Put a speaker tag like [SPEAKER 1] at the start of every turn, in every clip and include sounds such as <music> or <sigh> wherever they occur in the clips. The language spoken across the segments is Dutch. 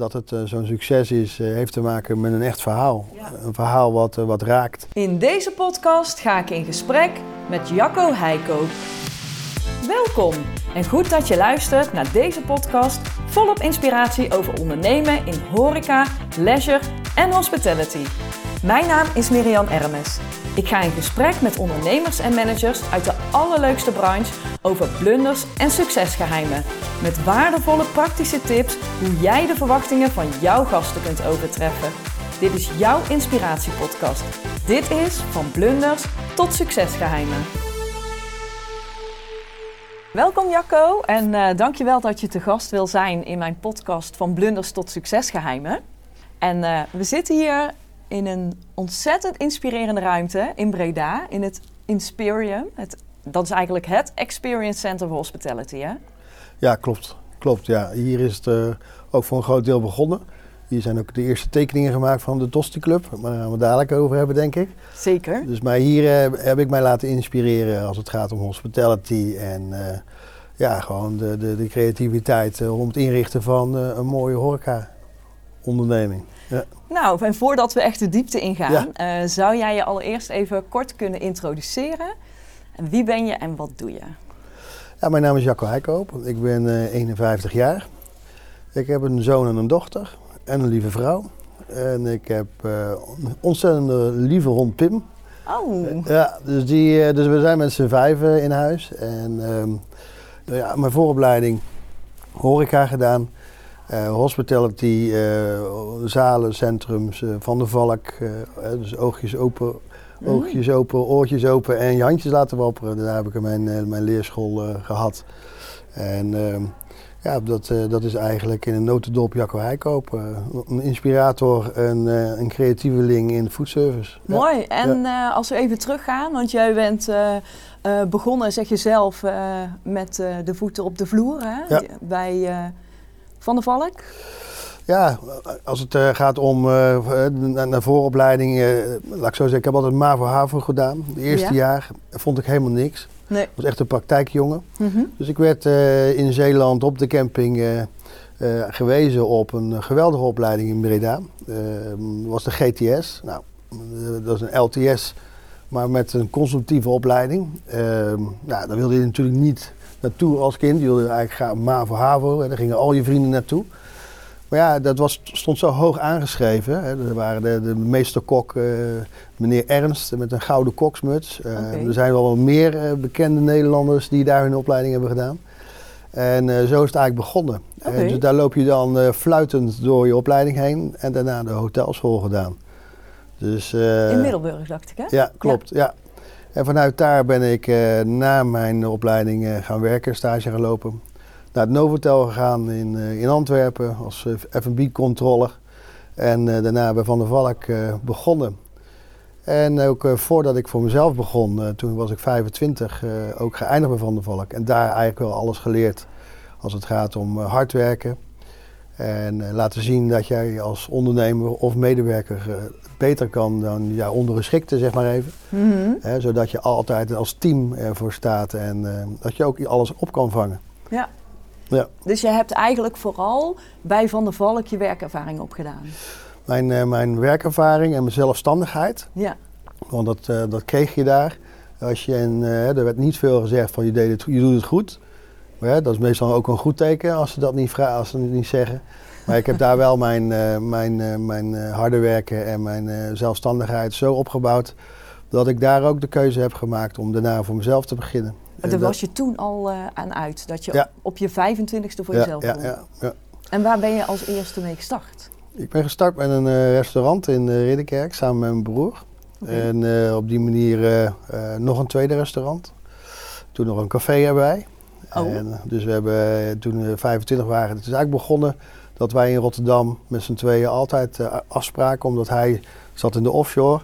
[SPEAKER 1] Dat het uh, zo'n succes is, uh, heeft te maken met een echt verhaal. Ja. Een verhaal wat, uh, wat raakt.
[SPEAKER 2] In deze podcast ga ik in gesprek met Jacco Heiko. Welkom en goed dat je luistert naar deze podcast volop inspiratie over ondernemen in horeca, leisure en hospitality. Mijn naam is Miriam Ermes. Ik ga in gesprek met ondernemers en managers uit de allerleukste branche over blunders en succesgeheimen. Met waardevolle praktische tips hoe jij de verwachtingen van jouw gasten kunt overtreffen. Dit is jouw inspiratiepodcast. Dit is van blunders tot succesgeheimen. Welkom Jacco en uh, dankjewel dat je te gast wil zijn in mijn podcast van blunders tot succesgeheimen. En uh, we zitten hier in een ontzettend inspirerende ruimte in Breda, in het Inspirium. Het, dat is eigenlijk het Experience Center for Hospitality, hè?
[SPEAKER 1] Ja, klopt. Klopt, ja. Hier is het uh, ook voor een groot deel begonnen. Hier zijn ook de eerste tekeningen gemaakt van de Tosti Club. Maar daar gaan we dadelijk over hebben, denk ik.
[SPEAKER 2] Zeker.
[SPEAKER 1] Dus maar hier uh, heb ik mij laten inspireren als het gaat om hospitality. En uh, ja, gewoon de, de, de creativiteit om het inrichten van een mooie horeca-onderneming. Ja.
[SPEAKER 2] Nou, en voordat we echt de diepte ingaan, ja. uh, zou jij je allereerst even kort kunnen introduceren? En wie ben je en wat doe je?
[SPEAKER 1] Ja, mijn naam is Jacco Heikoop. Ik ben uh, 51 jaar. Ik heb een zoon en een dochter en een lieve vrouw. En ik heb uh, een ontzettende lieve hond Pim.
[SPEAKER 2] Oh.
[SPEAKER 1] ja, dus, die, dus we zijn met z'n vijven in huis. En nou ja, mijn vooropleiding horeca gedaan. Uh, hospitality, uh, zalen, centrums, uh, Van de Valk. dus oogjes open, mm. oogjes open, oortjes open en je handjes laten wapperen. Daar heb ik mijn, mijn leerschool gehad. En ehm, ja, dat, dat is eigenlijk in een notendop Jacco Heikoop. een inspirator, een, een creatieveling in de foodservice.
[SPEAKER 2] Mooi. Ja. En ja. als we even teruggaan, want jij bent... begonnen, zeg je zelf, met de voeten op de vloer hè? bij van de Valk?
[SPEAKER 1] Ja, als het uh, gaat om uh, naar vooropleiding, uh, laat ik zo zeggen, ik heb altijd MAVO-HAVO gedaan. Het eerste ja. jaar vond ik helemaal niks.
[SPEAKER 2] Nee.
[SPEAKER 1] Ik was echt een praktijkjongen.
[SPEAKER 2] Mm -hmm.
[SPEAKER 1] Dus ik werd in Zeeland op de camping gewezen op een geweldige opleiding in Breda. dat was de GTS. Nou, dat is een LTS, maar met een consultieve opleiding. nou, daar wilde je natuurlijk niet naartoe als kind. Je wilde eigenlijk graag MAVO-HAVO en daar gingen al je vrienden naartoe. Maar ja, dat was, stond zo hoog aangeschreven. Hè. Er waren de, de meesterkok, uh, meneer Ernst, met een gouden koksmuts. Uh, okay. Er zijn wel wat meer uh, bekende Nederlanders die daar hun opleiding hebben gedaan. En zo is het eigenlijk begonnen.
[SPEAKER 2] Okay.
[SPEAKER 1] dus daar loop je dan fluitend door je opleiding heen en daarna de hotelschool gedaan. Dus,
[SPEAKER 2] In Middelburg, dacht ik, hè?
[SPEAKER 1] Ja, klopt. Ja. En vanuit daar ben ik uh, na mijn opleiding uh, gaan werken, stage gaan lopen. Naar het Novotel gegaan in, uh, in Antwerpen als F&B-controller. En daarna bij Van der Valk begonnen. En ook voordat ik voor mezelf begon, toen was ik 25, ook geëindigd bij Van der Valk. En daar eigenlijk wel alles geleerd als het gaat om hard werken. En laten zien dat jij als ondernemer of medewerker beter kan dan jouw ondergeschikte, zeg maar even.
[SPEAKER 2] Mm -hmm.
[SPEAKER 1] He, zodat je altijd als team ervoor staat en uh, dat je ook alles op kan vangen.
[SPEAKER 2] Ja.
[SPEAKER 1] ja.
[SPEAKER 2] Dus je hebt eigenlijk vooral bij Van der Valk je werkervaring opgedaan?
[SPEAKER 1] Mijn, uh, mijn werkervaring en mijn zelfstandigheid.
[SPEAKER 2] Ja.
[SPEAKER 1] Want dat, uh, dat kreeg je daar. Als je, en, er werd niet veel gezegd van je, deed het, je doet het goed. Maar, dat is meestal ook een goed teken als ze dat niet, vragen, als ze het niet zeggen. Maar ik heb daar wel mijn, uh, mijn, uh, mijn uh, harde werken en mijn zelfstandigheid zo opgebouwd dat ik daar ook de keuze heb gemaakt om daarna voor mezelf te beginnen.
[SPEAKER 2] Maar daar was je toen al aan uit, dat je ja. op je 25ste voor
[SPEAKER 1] ja,
[SPEAKER 2] jezelf
[SPEAKER 1] ja,
[SPEAKER 2] kon.
[SPEAKER 1] Ja, ja.
[SPEAKER 2] En waar ben je als eerste mee gestart?
[SPEAKER 1] Ik ben gestart met een restaurant in Ridderkerk samen met mijn broer. Okay. En op die manier nog een tweede restaurant. Toen nog een café erbij.
[SPEAKER 2] Oh.
[SPEAKER 1] En, dus we hebben toen we 25 waren, het is eigenlijk begonnen dat wij in Rotterdam met z'n tweeën altijd uh, afspraken, omdat hij zat in de offshore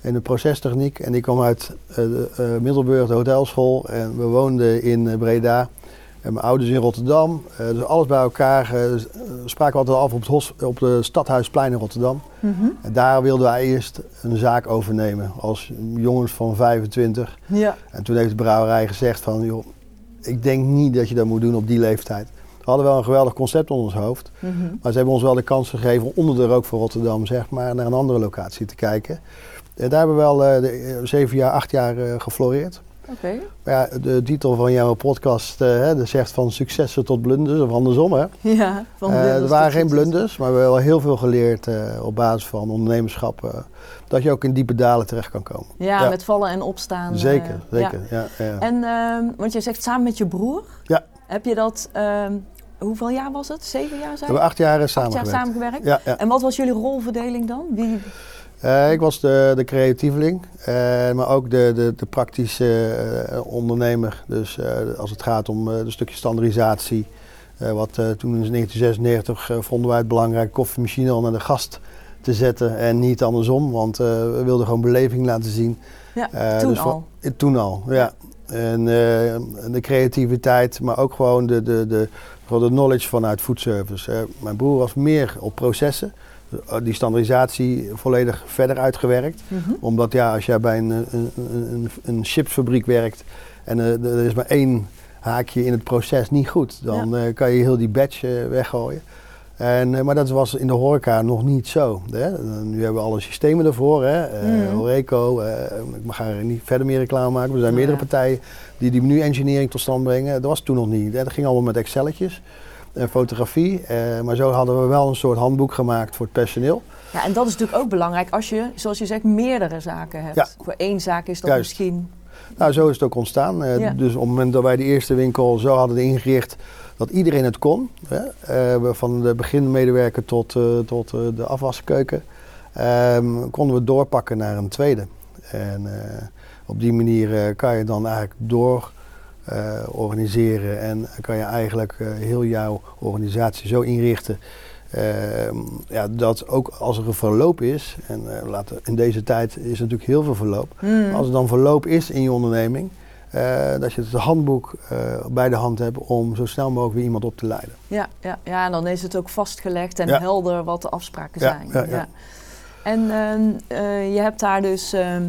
[SPEAKER 1] in de procestechniek en ik kwam uit uh, de, uh, Middelburg, de hotelschool en we woonden in Breda. En mijn ouders in Rotterdam, dus alles bij elkaar. spraken we altijd af op het, op de Stadhuisplein in Rotterdam.
[SPEAKER 2] Mm -hmm.
[SPEAKER 1] En daar wilden wij eerst een zaak overnemen als jongens van 25.
[SPEAKER 2] Ja.
[SPEAKER 1] En toen heeft de brouwerij gezegd van, joh, ik denk niet dat je dat moet doen op die leeftijd. Hadden wel een geweldig concept onder ons hoofd.
[SPEAKER 2] Mhm.
[SPEAKER 1] Maar ze hebben ons wel de kans gegeven om onder de rook van Rotterdam zeg maar, naar een andere locatie te kijken. En daar hebben we wel eh, de, eh, zeven jaar, acht jaar eh, gefloreerd.
[SPEAKER 2] Oké.
[SPEAKER 1] Maar ja, de titel van jouw podcast eh, hè, dat zegt van successen tot blunders, of andersom. Hè? <laughs>
[SPEAKER 2] Ja, van
[SPEAKER 1] Eh,
[SPEAKER 2] blunders
[SPEAKER 1] er waren geen blunders, maar we hebben wel heel veel geleerd eh, op basis van ondernemerschap. eh, dat je ook in diepe dalen terecht kan komen.
[SPEAKER 2] Ja,
[SPEAKER 1] Ja.
[SPEAKER 2] met vallen en opstaan. eh,
[SPEAKER 1] zeker,
[SPEAKER 2] ja.
[SPEAKER 1] zeker. Ja. Ja,
[SPEAKER 2] En, ehm, want je zegt samen met je broer.
[SPEAKER 1] Ja.
[SPEAKER 2] Heb je dat, ehm, hoeveel jaar was het? Zeven jaar
[SPEAKER 1] We
[SPEAKER 2] zijn?
[SPEAKER 1] hebben acht jaar eh,
[SPEAKER 2] Acht jaar
[SPEAKER 1] samengewerkt. Ja, ja.
[SPEAKER 2] En wat was jullie rolverdeling dan? Wie,
[SPEAKER 1] Eh, ik was de, de creatieveling, eh, maar ook de, de, de praktische ondernemer. Dus als het gaat om een stukje standaardisatie. wat toen in 1996 eh, vonden wij het belangrijk koffiemachine al naar de gast te zetten en niet andersom. Want we wilden gewoon beleving laten zien.
[SPEAKER 2] Ja, toen
[SPEAKER 1] dus
[SPEAKER 2] al.
[SPEAKER 1] Toen al, ja. En eh, en de creativiteit, maar ook gewoon de, de, de, gewoon de knowledge vanuit foodservice. mijn broer was meer op processen. Eh, Die standaardisatie volledig verder uitgewerkt.
[SPEAKER 2] Mhm.
[SPEAKER 1] Omdat ja, als jij bij een, een, een, een, chipsfabriek werkt en eh, er is maar één haakje in het proces niet goed, dan kan je heel die batch weggooien. En, eh, maar dat was in de horeca nog niet zo. Hè. Nu hebben we alle systemen ervoor. Hè. Eh,
[SPEAKER 2] Mhm.
[SPEAKER 1] Horeco, eh, ik mag er niet verder meer reclame maken. Er zijn
[SPEAKER 2] Ja.
[SPEAKER 1] meerdere partijen die die menu-engineering tot stand brengen. Dat was toen nog niet. Hè. Dat ging allemaal met Excelletjes en fotografie. Eh, maar zo hadden we wel een soort handboek gemaakt voor het personeel.
[SPEAKER 2] Ja, en dat is natuurlijk ook belangrijk als je, zoals je zegt, meerdere zaken hebt.
[SPEAKER 1] Ja.
[SPEAKER 2] Voor één zaak is dat
[SPEAKER 1] Juist.
[SPEAKER 2] misschien...
[SPEAKER 1] Nou, zo is het ook ontstaan. Eh,
[SPEAKER 2] Ja.
[SPEAKER 1] Dus op het moment dat wij de eerste winkel zo hadden ingericht dat iedereen het kon. Hè? eh, van de beginmedewerker tot, eh, tot eh, de afwaskeuken. ehm, konden we doorpakken naar een tweede. En op die manier kan je dan eigenlijk door organiseren en kan je eigenlijk heel jouw organisatie zo inrichten. ehm, ja, dat ook als er een verloop is, en laten, in deze tijd is natuurlijk heel veel verloop.
[SPEAKER 2] Hmm.
[SPEAKER 1] Als er dan verloop is in je onderneming, eh, dat je het handboek eh, bij de hand hebt om zo snel mogelijk weer iemand op te leiden.
[SPEAKER 2] Ja, ja, ja, en dan is het ook vastgelegd en
[SPEAKER 1] Ja.
[SPEAKER 2] helder wat de afspraken
[SPEAKER 1] Ja,
[SPEAKER 2] zijn.
[SPEAKER 1] ja, ja.
[SPEAKER 2] En ehm, eh, je hebt daar dus ehm,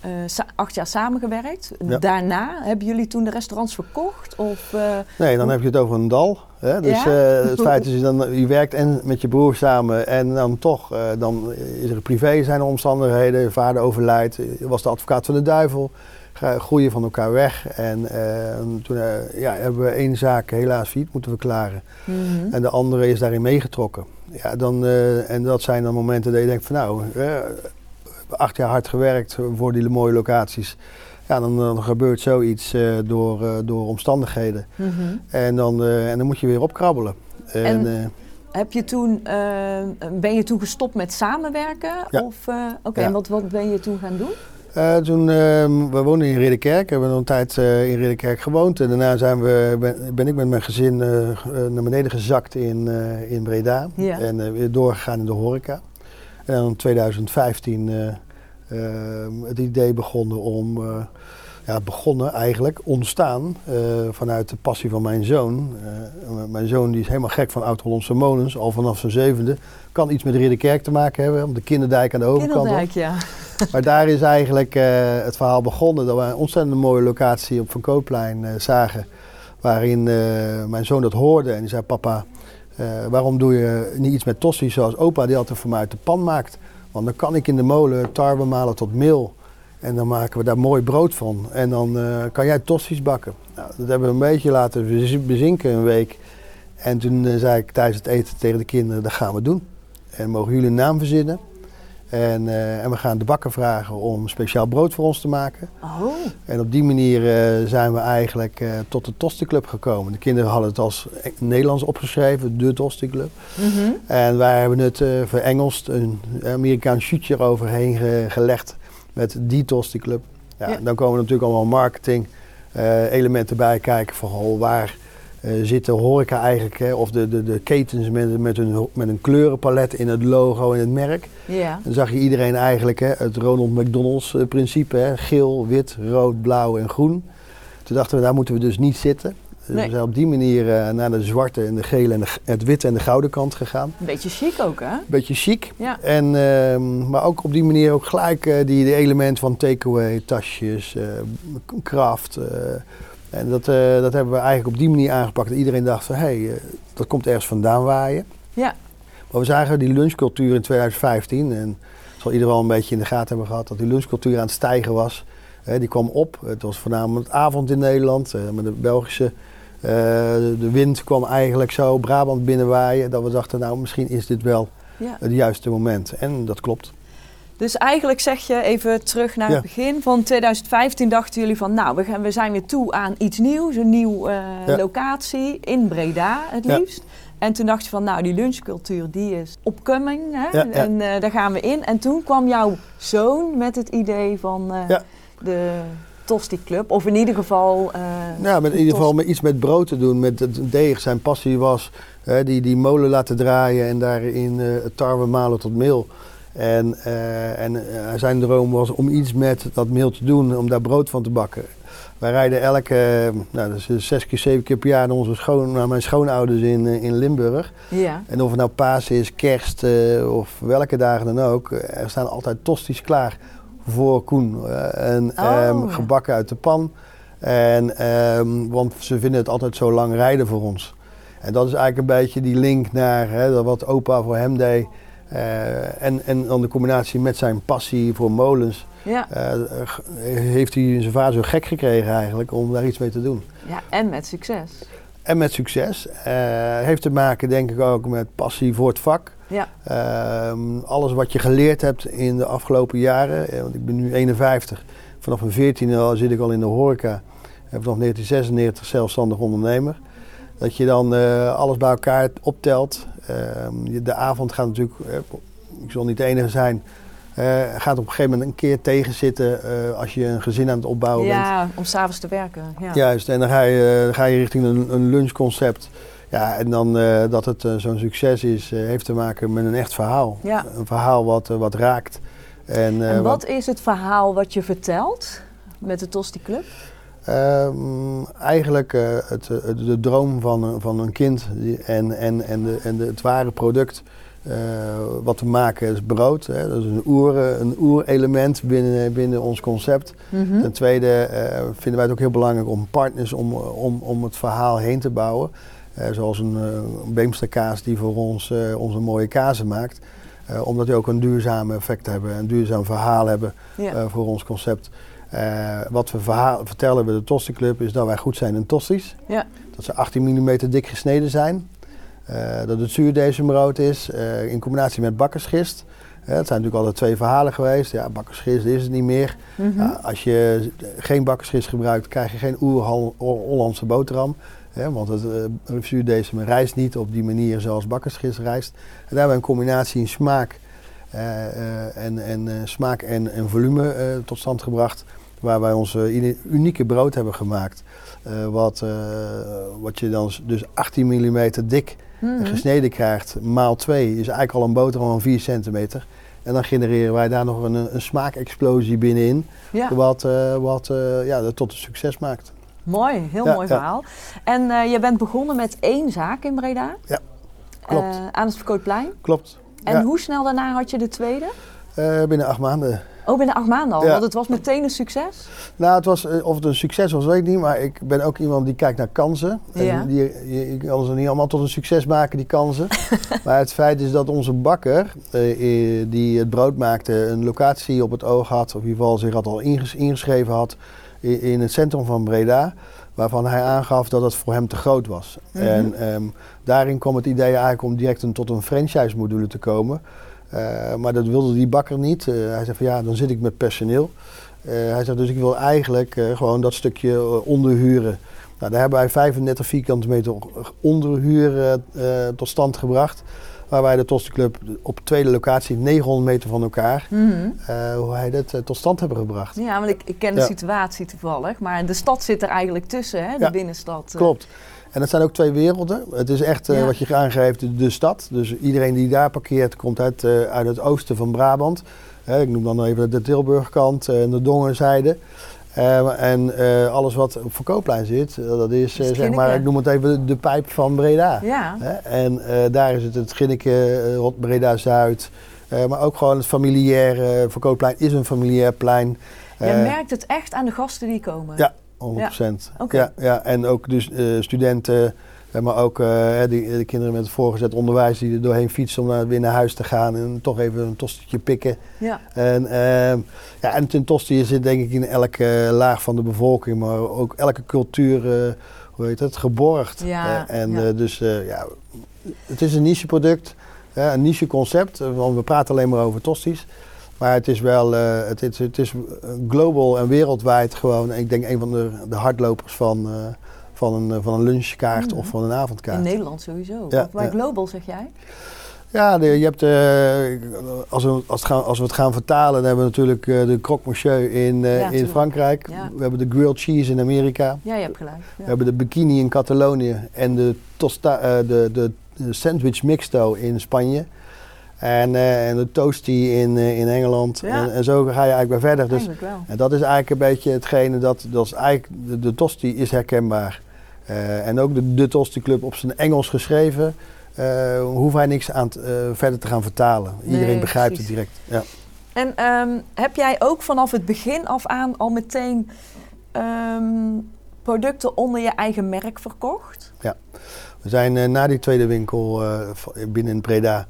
[SPEAKER 2] eh, acht jaar samengewerkt. Daarna hebben jullie toen de restaurants verkocht? Of,
[SPEAKER 1] Nee, dan heb je het over een dal. Hè? Dus het feit is, dan, je werkt en met je broer samen en dan toch, dan is er privé zijn omstandigheden. Je vader overlijdt, was de advocaat van de duivel. Ga- Groeien van elkaar weg. En eh, toen eh, ja, hebben we één zaak helaas failliet moeten verklaren.
[SPEAKER 2] mhm.
[SPEAKER 1] En de andere is daarin meegetrokken. Ja, dan, eh, en dat zijn dan momenten dat je denkt van nou, eh, acht jaar hard gewerkt voor die mooie locaties. Ja, dan, dan gebeurt zoiets eh, door, eh, door omstandigheden.
[SPEAKER 2] Mhm.
[SPEAKER 1] En dan, eh, en dan moet je weer opkrabbelen. En,
[SPEAKER 2] En-
[SPEAKER 1] eh,
[SPEAKER 2] Heb je toen, eh, ben je toen gestopt met samenwerken?
[SPEAKER 1] Ja.
[SPEAKER 2] Of, eh, Oké,
[SPEAKER 1] Ja.
[SPEAKER 2] en wat, wat ben je toen gaan doen?
[SPEAKER 1] Eh, toen, ehm, we woonden in Ridderkerk, hebben we een tijd eh, in Ridderkerk gewoond. En daarna zijn we, ben, ben ik met mijn gezin eh, naar beneden gezakt in, in Breda.
[SPEAKER 2] Ja.
[SPEAKER 1] En weer doorgegaan in de horeca. En dan in 2015 eh, eh, het idee begonnen om, ja, begonnen eigenlijk, ontstaan eh, vanuit de passie van mijn zoon. Eh, mijn zoon die is helemaal gek van Oud-Hollandse molens, al vanaf zijn zevende. Kan iets met Ridderkerk te maken hebben, op de Kinderdijk aan de overkant.
[SPEAKER 2] Kinderdijk, ja. <laughs>
[SPEAKER 1] Maar daar is eigenlijk eh, het verhaal begonnen. Dat we een ontzettend mooie locatie op Van Koopplein zagen. Waarin mijn zoon dat hoorde en die zei: Papa, waarom doe je niet iets met tossies zoals opa die altijd voor mij uit de pan maakt? Want dan kan ik in de molen tarwe malen tot meel. En dan maken we daar mooi brood van. En dan eh, kan jij tossies bakken. Nou, dat hebben we een beetje laten bez- bezinken een week. En toen eh, zei ik tijdens het eten tegen de kinderen: dat gaan we doen. En mogen jullie een naam verzinnen? En, eh, en we gaan de bakker vragen om speciaal brood voor ons te maken.
[SPEAKER 2] Oh,
[SPEAKER 1] En op die manier zijn we eigenlijk tot de Tosti Club gekomen. De kinderen hadden het als Nederlands opgeschreven, de Tosti Club.
[SPEAKER 2] mhm.
[SPEAKER 1] En wij hebben het eh verengelst, een Amerikaans shootje eroverheen ge- gelegd met die Tosti Club. Ja,
[SPEAKER 2] Ja.
[SPEAKER 1] Dan komen natuurlijk allemaal marketing eh, elementen bij kijken van goh, waar eh, zit de horeca eigenlijk, hè, of de, de, de ketens met, met, hun, met een kleurenpalet in het logo en het merk.
[SPEAKER 2] ja.
[SPEAKER 1] Dan zag je iedereen eigenlijk hè, het Ronald McDonald's eh, principe. Hè, geel, wit, rood, blauw en groen. Toen dachten we, daar moeten we dus niet zitten.
[SPEAKER 2] Nee.
[SPEAKER 1] we zijn op die manier eh, naar de zwarte en de gele en de, het witte en de gouden kant gegaan.
[SPEAKER 2] Een beetje chic ook, hè?
[SPEAKER 1] Beetje chic.
[SPEAKER 2] Ja.
[SPEAKER 1] En, ehm, maar ook op die manier ook gelijk eh, die de elementen van takeaway, tasjes, craft. eh, En dat, dat hebben we eigenlijk op die manier aangepakt. Dat iedereen dacht van, hé, hey, dat komt ergens vandaan waaien.
[SPEAKER 2] Ja.
[SPEAKER 1] Maar we zagen die lunchcultuur in 2015. En zal iedereen wel een beetje in de gaten hebben gehad. Dat die lunchcultuur aan het stijgen was. Die kwam op. Het was voornamelijk avond in Nederland. met de Belgische... eh, de wind kwam eigenlijk zo Brabant binnenwaaien. Dat we dachten, nou misschien is dit wel
[SPEAKER 2] ja.
[SPEAKER 1] het juiste moment. En dat klopt.
[SPEAKER 2] Dus eigenlijk zeg je even terug naar
[SPEAKER 1] Ja.
[SPEAKER 2] het begin van 2015 dachten jullie van nou, we, gaan, we zijn weer toe aan iets nieuws, een nieuwe eh,
[SPEAKER 1] Ja.
[SPEAKER 2] locatie in Breda het liefst. En toen dacht je van nou, die lunchcultuur die is?
[SPEAKER 1] Ja, ja.
[SPEAKER 2] en eh, daar gaan we in. En toen kwam jouw zoon met het idee van eh, Tosti Club, of in ieder geval... eh,
[SPEAKER 1] Nou, met in ieder geval met iets met brood te doen, met het deeg. Zijn passie was hè, die, die molen laten draaien en daarin eh, het tarwe malen tot meel. En, eh, en zijn droom was om iets met dat meel te doen, om daar brood van te bakken. Wij rijden elke, nou, dat is eh, zes keer, zeven keer per jaar naar, onze schoon, naar mijn schoonouders in, in Limburg.
[SPEAKER 2] Ja,
[SPEAKER 1] En of het nou paas is, kerst of welke dagen dan ook, er staan altijd tosties klaar voor Koen. Eh, en
[SPEAKER 2] Oh,
[SPEAKER 1] ehm,
[SPEAKER 2] ja.
[SPEAKER 1] gebakken uit de pan. En, ehm, want ze vinden het altijd zo lang rijden voor ons. En dat is eigenlijk een beetje die link naar hè, wat opa voor hem deed. Eh, en, en dan de combinatie met zijn passie voor molens.
[SPEAKER 2] ja.
[SPEAKER 1] eh, heeft hij zijn vader zo gek gekregen eigenlijk om daar iets mee te doen.
[SPEAKER 2] ja, en met succes.
[SPEAKER 1] En met succes. Eh, heeft te maken denk ik ook met passie voor het vak.
[SPEAKER 2] Ja,
[SPEAKER 1] Ehm, alles wat je geleerd hebt in de afgelopen jaren, eh, want ik ben nu 51, vanaf mijn 14 al zit ik al in de horeca. En vanaf 1996 zelfstandig ondernemer. Dat je dan eh, alles bij elkaar optelt. Ehm, de avond gaat natuurlijk, ik zal niet de enige zijn, eh, gaat op een gegeven moment een keer tegenzitten eh, als je een gezin aan het opbouwen bent.
[SPEAKER 2] ja om s'avonds te werken. Ja.
[SPEAKER 1] Juist, en dan ga je, dan ga je richting een, een lunchconcept. Ja, en dan eh, dat het eh, zo'n succes is, eh, heeft te maken met een echt verhaal.
[SPEAKER 2] Ja.
[SPEAKER 1] Een verhaal wat, eh, wat raakt. En, eh,
[SPEAKER 2] En wat is het verhaal wat je vertelt met de Tosti Club?
[SPEAKER 1] Ehm, eigenlijk eh, het, eh, de droom van, een- van een kind en, en, en, de, en de, het ware product eh, wat we maken is brood. Hè. Dat is een oer, een oerelement binnen, binnen ons concept.
[SPEAKER 2] Mhm.
[SPEAKER 1] Ten tweede eh, vinden wij het ook heel belangrijk om partners om, om, om het verhaal heen te bouwen. Eh, zoals een, Beemsterkaas die voor ons onze mooie kazen maakt. Omdat die ook een duurzame effect hebben, een duurzaam verhaal hebben voor ons concept. Wat we verhaal, vertellen bij de Tosti Club is dat wij goed zijn in tosties.
[SPEAKER 2] Ja.
[SPEAKER 1] Dat ze 18 mm dik gesneden zijn. Eh, dat het zuurdesembrood is eh, in combinatie met bakkersgist. Eh, het zijn natuurlijk altijd twee verhalen geweest. Ja, bakkersgist is het niet meer.
[SPEAKER 2] Mhm.
[SPEAKER 1] Ja, als je geen bakkersgist gebruikt, krijg je geen oer-Hollandse boterham. Want het uh, zuurdesem rijst niet op die manier zoals bakkersgist rijst. En daar hebben we een combinatie in smaak, en, en, smaak en, en volume tot stand gebracht. Waar wij onze uni- unieke brood hebben gemaakt. Wat, wat je dan dus 18 mm dik
[SPEAKER 2] Mhm.
[SPEAKER 1] gesneden krijgt, maal 2, is eigenlijk al een boterham van 4 centimeter. En dan genereren wij daar nog een, een smaakexplosie binnenin.
[SPEAKER 2] Ja.
[SPEAKER 1] Wat, eh, wat eh, ja, dat tot een succes maakt.
[SPEAKER 2] Mooi, heel
[SPEAKER 1] Ja,
[SPEAKER 2] mooi
[SPEAKER 1] ja.
[SPEAKER 2] verhaal. En eh, je bent begonnen met één zaak in Breda.
[SPEAKER 1] Ja, klopt.
[SPEAKER 2] Aan het Verkoopplein.
[SPEAKER 1] Klopt.
[SPEAKER 2] En hoe snel daarna had je de tweede?
[SPEAKER 1] Binnen acht maanden.
[SPEAKER 2] Oh, binnen acht maanden al,
[SPEAKER 1] Ja.
[SPEAKER 2] want het was meteen een succes.
[SPEAKER 1] Nou, het was, eh, of het een succes was, weet ik niet. Maar ik ben ook iemand die kijkt naar kansen. En die, je, kan ze niet allemaal tot een succes maken, die kansen. <laughs> maar het feit is dat onze bakker, eh, eh, die het brood maakte, een locatie op het oog had. Of in ieder geval zich had al inges- ingeschreven had in, in het centrum van Breda. Waarvan hij aangaf dat het voor hem te groot was.
[SPEAKER 2] Mhm.
[SPEAKER 1] En ehm, daarin kwam het idee eigenlijk om direct een, tot een franchise module te komen. Eh, maar dat wilde die bakker niet. Eh, hij zei van ja, dan zit ik met personeel. Eh, hij zegt dus ik wil eigenlijk gewoon dat stukje onderhuren. Nou, daar hebben wij 35 vierkante meter onderhuur tot stand gebracht. Waar wij de Tostenclub op tweede locatie, 900 meter van elkaar,
[SPEAKER 2] Mhm.
[SPEAKER 1] hoe hij dat tot stand hebben gebracht.
[SPEAKER 2] Ja, want ik, ik ken de
[SPEAKER 1] Ja.
[SPEAKER 2] situatie toevallig. Maar de stad zit er eigenlijk tussen, hè? de
[SPEAKER 1] Ja.
[SPEAKER 2] binnenstad.
[SPEAKER 1] Klopt. En dat zijn ook twee werelden. Het is echt, eh,
[SPEAKER 2] Ja.
[SPEAKER 1] wat je aangeeft, de, stad. Dus iedereen die daar parkeert, komt uit, eh, uit het oosten van Brabant. Ik noem dan even de Tilburgkant en de Dongenzijde. Eh, en eh, alles wat op Verkoopplein zit, dat is, zeg maar, ik noem het even de, pijp van Breda.
[SPEAKER 2] Ja?
[SPEAKER 1] En daar is het het Ginneke, Rot- Breda-Zuid. Eh, maar ook gewoon het familiaire. Verkoopplein is een familiair plein.
[SPEAKER 2] je merkt het echt aan de gasten die komen.
[SPEAKER 1] ja. 100%.
[SPEAKER 2] Oké.
[SPEAKER 1] Ja, ja, en ook dus eh, studenten, eh, maar ook eh, die, de kinderen met het voorgezet onderwijs die er doorheen fietsen om naar, weer naar huis te gaan en toch even een tostietje pikken.
[SPEAKER 2] Ja.
[SPEAKER 1] En, ehm, ja, en een tosti zit denk ik in elke laag van de bevolking, maar ook elke cultuur, eh, hoe heet het, geborgd.
[SPEAKER 2] Ja,
[SPEAKER 1] Eh, en
[SPEAKER 2] ja.
[SPEAKER 1] eh, dus eh, ja, het is een niche product, eh, een niche concept, eh, want we praten alleen maar over tosties. Maar het is wel, eh, het, is, het is global en wereldwijd gewoon, ik denk een van de, de hardlopers van, eh, van, een, van een lunchkaart
[SPEAKER 2] Mhm.
[SPEAKER 1] of van een avondkaart.
[SPEAKER 2] In Nederland sowieso.
[SPEAKER 1] Ja, ja.
[SPEAKER 2] Global zeg jij?
[SPEAKER 1] Ja, de- je hebt, eh, als, we, als, het gaan, als we het gaan vertalen, dan hebben we natuurlijk de croque monsieur in,
[SPEAKER 2] Ja,
[SPEAKER 1] in
[SPEAKER 2] tuurlijk.
[SPEAKER 1] Frankrijk.
[SPEAKER 2] Ja.
[SPEAKER 1] We hebben de grilled cheese in Amerika.
[SPEAKER 2] Ja, je hebt gelijk. Ja.
[SPEAKER 1] We hebben de bikini in Catalonië en de, tosta, de, de, de sandwich mixto in Spanje. En, eh, en de toasty in, eh, in Engeland.
[SPEAKER 2] Ja.
[SPEAKER 1] En, en zo ga je eigenlijk weer verder. Dus, en dat is eigenlijk een beetje hetgene dat, dat is eigenlijk, de, de tosti is herkenbaar. Eh, en ook de, de Tosti Club op zijn Engels geschreven. hoeven wij niks aan verder te gaan vertalen. Iedereen begrijpt
[SPEAKER 2] precies.
[SPEAKER 1] het direct. Ja.
[SPEAKER 2] En ehm, heb jij ook vanaf het begin af aan al meteen ehm, producten onder je eigen merk verkocht?
[SPEAKER 1] We zijn na die tweede winkel binnen Breda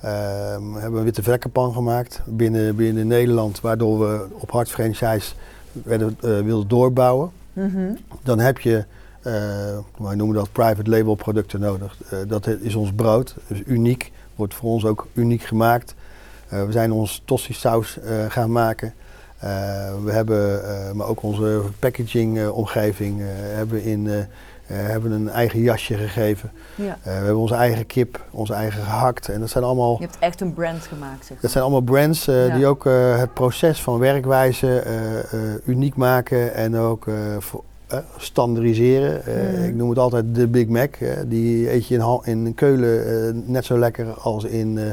[SPEAKER 1] ehm, hebben we een witte vlekkenpan gemaakt binnen, binnen Nederland, waardoor we op hard franchise werden, eh, wilden doorbouwen.
[SPEAKER 2] Mhm.
[SPEAKER 1] Dan heb je, eh, wij noemen dat private label producten nodig. Eh, dat is ons brood, dus uniek, wordt voor ons ook uniek gemaakt. We zijn ons tosti saus gaan maken. We hebben, maar ook onze packaging omgeving, hebben, in, hebben een eigen jasje gegeven.
[SPEAKER 2] Ja.
[SPEAKER 1] Eh, we hebben onze eigen kip, onze eigen gehakt. En dat zijn allemaal,
[SPEAKER 2] Je hebt echt een brand gemaakt, zeg
[SPEAKER 1] dat zijn allemaal brands eh,
[SPEAKER 2] Ja.
[SPEAKER 1] die ook eh, het proces van werkwijze eh, eh, uniek maken en ook eh, eh, standaardiseren. Eh,
[SPEAKER 2] Mhm.
[SPEAKER 1] Ik noem het altijd de Big Mac. eh, die eet je in, in Keulen eh, net zo lekker als in, eh,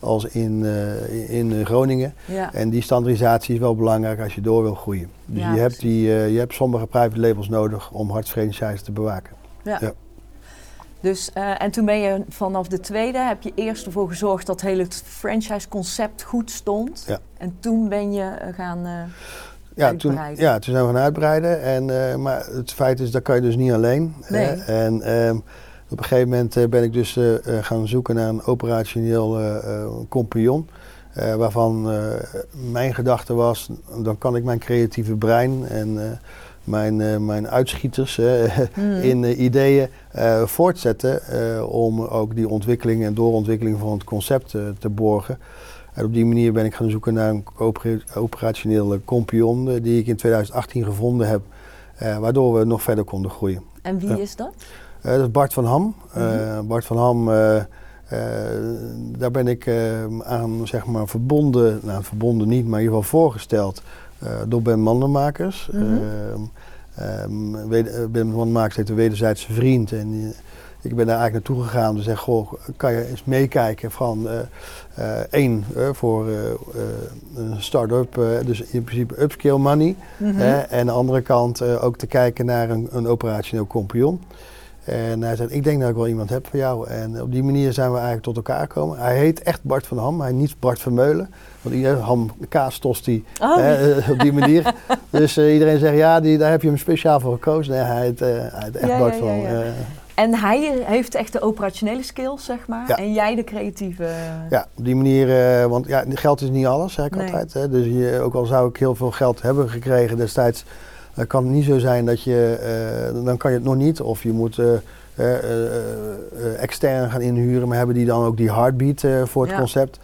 [SPEAKER 1] als in, eh, in eh, Groningen.
[SPEAKER 2] Ja.
[SPEAKER 1] En die standaardisatie is wel belangrijk als je door wil groeien. Dus
[SPEAKER 2] Ja,
[SPEAKER 1] je, hebt die, eh, je hebt sommige private labels nodig om hard franchise te bewaken.
[SPEAKER 2] Ja.
[SPEAKER 1] Ja.
[SPEAKER 2] Dus, en toen ben je vanaf de tweede, heb je eerst ervoor gezorgd dat het hele franchise-concept goed stond.
[SPEAKER 1] Ja.
[SPEAKER 2] En toen ben je gaan.
[SPEAKER 1] Ja toen,
[SPEAKER 2] Uitbreiden.
[SPEAKER 1] ja, toen zijn we gaan uitbreiden. En, maar het feit is, dat kan je dus niet alleen.
[SPEAKER 2] Nee.
[SPEAKER 1] En ehm, op een gegeven moment eh, ben ik dus eh, eh, gaan zoeken naar een operationeel compagnon. waarvan mijn gedachte was, dan kan ik mijn creatieve brein en mijn, mijn uitschieters
[SPEAKER 2] hmm.
[SPEAKER 1] in ideeën voortzetten. om ook die ontwikkeling en doorontwikkeling van het concept te borgen. En op die manier ben ik gaan zoeken naar een opera- operationele compagnon eh, die ik in 2018 gevonden heb. eh, waardoor we nog verder konden groeien.
[SPEAKER 2] En wie
[SPEAKER 1] Ja.
[SPEAKER 2] is dat?
[SPEAKER 1] Eh, dat is Bart van Ham. Eh,
[SPEAKER 2] Mhm.
[SPEAKER 1] Bart van Ham, eh, daar ben ik aan zeg maar, verbonden, nou verbonden niet, maar in ieder geval voorgesteld door Ben Mandenmakers. Wed- eh, ben Mandenmakers heeft een wederzijdse vriend en ik ben daar eigenlijk naartoe gegaan om te zeggen, goh, kan je eens meekijken van één, voor een start-up, dus in principe upscale money.
[SPEAKER 2] Mhm.
[SPEAKER 1] En aan de andere kant ook te kijken naar een, een operationeel compagnon. En hij zei, ik denk dat ik wel iemand heb voor jou. En op die manier zijn we eigenlijk tot elkaar gekomen. Hij heet echt Bart van Ham, hij niet Bart Vermeulen. Want iedereen, Ham, kaas die
[SPEAKER 2] Oh,
[SPEAKER 1] eh, op die manier. <laughs> dus eh, iedereen zegt, ja, die, daar heb je hem speciaal voor gekozen. Nee, hij heet, eh, hij heet echt
[SPEAKER 2] Ja,
[SPEAKER 1] Bart
[SPEAKER 2] ja,
[SPEAKER 1] van
[SPEAKER 2] ja, En hij heeft echt de operationele skills, zeg maar.
[SPEAKER 1] Ja.
[SPEAKER 2] En jij de creatieve.
[SPEAKER 1] Ja, op die manier, want ja, geld is niet alles, zeg ik
[SPEAKER 2] Nee.
[SPEAKER 1] altijd. Hè. Dus je, ook al zou ik heel veel geld hebben gekregen destijds, dan kan het niet zo zijn dat je, eh, dan kan je het nog niet. Of je moet eh, eh, extern gaan inhuren, maar hebben die dan ook die heartbeat voor het
[SPEAKER 2] Ja.
[SPEAKER 1] concept.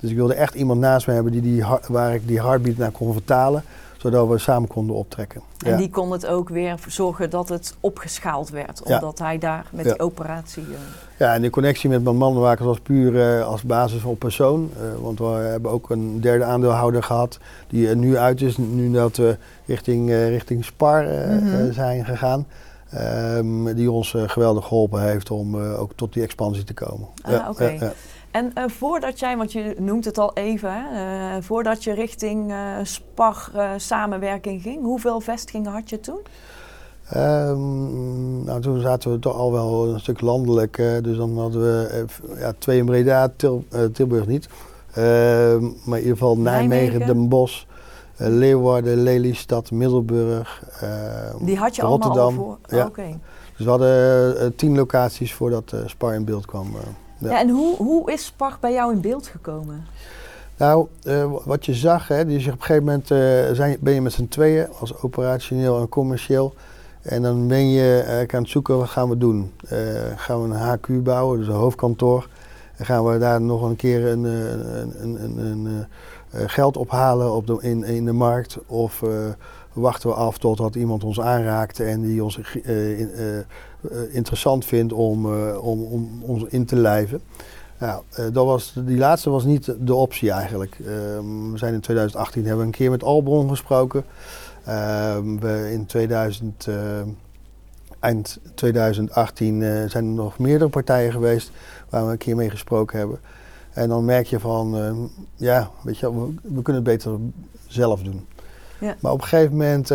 [SPEAKER 1] Dus ik wilde echt iemand naast me hebben die die, waar ik die heartbeat naar kon vertalen, zodat we samen konden optrekken.
[SPEAKER 2] En
[SPEAKER 1] Ja.
[SPEAKER 2] die kon het ook weer zorgen dat het opgeschaald werd.
[SPEAKER 1] Ja.
[SPEAKER 2] Omdat hij daar met
[SPEAKER 1] Ja.
[SPEAKER 2] die operatie... eh,
[SPEAKER 1] Ja, en de connectie met mijn mandenmakers was puur eh, als basis op persoon. Eh, want we hebben ook een derde aandeelhouder gehad die er nu uit is, nu dat we richting, richting Spar
[SPEAKER 2] Mhm.
[SPEAKER 1] zijn gegaan. Ehm, die ons geweldig geholpen heeft om ook tot die expansie te komen.
[SPEAKER 2] Ah, oké. En eh, voordat jij, want je noemt het al even, hè, eh, voordat je richting eh, Spar samenwerking ging, hoeveel vestigingen had je toen?
[SPEAKER 1] Ehm, nou, toen zaten we toch al wel een stuk landelijk. dus dan hadden we ja, twee in Breda, Til- Tilburg niet. Ehm, maar in ieder geval Nijmegen,
[SPEAKER 2] Nijmegen.
[SPEAKER 1] Den Bosch, Leeuwarden, Lelystad, Middelburg, eh,
[SPEAKER 2] Die had je allemaal al
[SPEAKER 1] Rotterdam.
[SPEAKER 2] voor?
[SPEAKER 1] Ja.
[SPEAKER 2] Oké.
[SPEAKER 1] Dus we hadden tien locaties voordat Spar in beeld kwam. Ja.
[SPEAKER 2] En hoe, hoe is Spar bij jou in beeld gekomen?
[SPEAKER 1] Nou, eh, wat je zag, hè, dus op een gegeven moment eh, zijn, ben je met z'n tweeën als operationeel en commercieel. En dan ben je eh, aan het zoeken, wat gaan we doen? Gaan we een HQ bouwen, dus een hoofdkantoor. En gaan we daar nog een keer een, een, een, een, geld ophalen op de, in, in de markt? Of wachten we af totdat iemand ons aanraakt en die ons interessant vindt om, eh, om, om ons in te lijven? Nou, eh, dat was, die laatste was niet de optie eigenlijk. Ehm, we zijn in 2018 hebben we een keer met Albron gesproken. Ehm, we in 2000, eh, eind 2018 eh, zijn er nog meerdere partijen geweest waar we een keer mee gesproken hebben. En dan merk je van, ehm, ja, weet je, we, we kunnen het beter zelf doen.
[SPEAKER 2] Ja.
[SPEAKER 1] Maar op een gegeven moment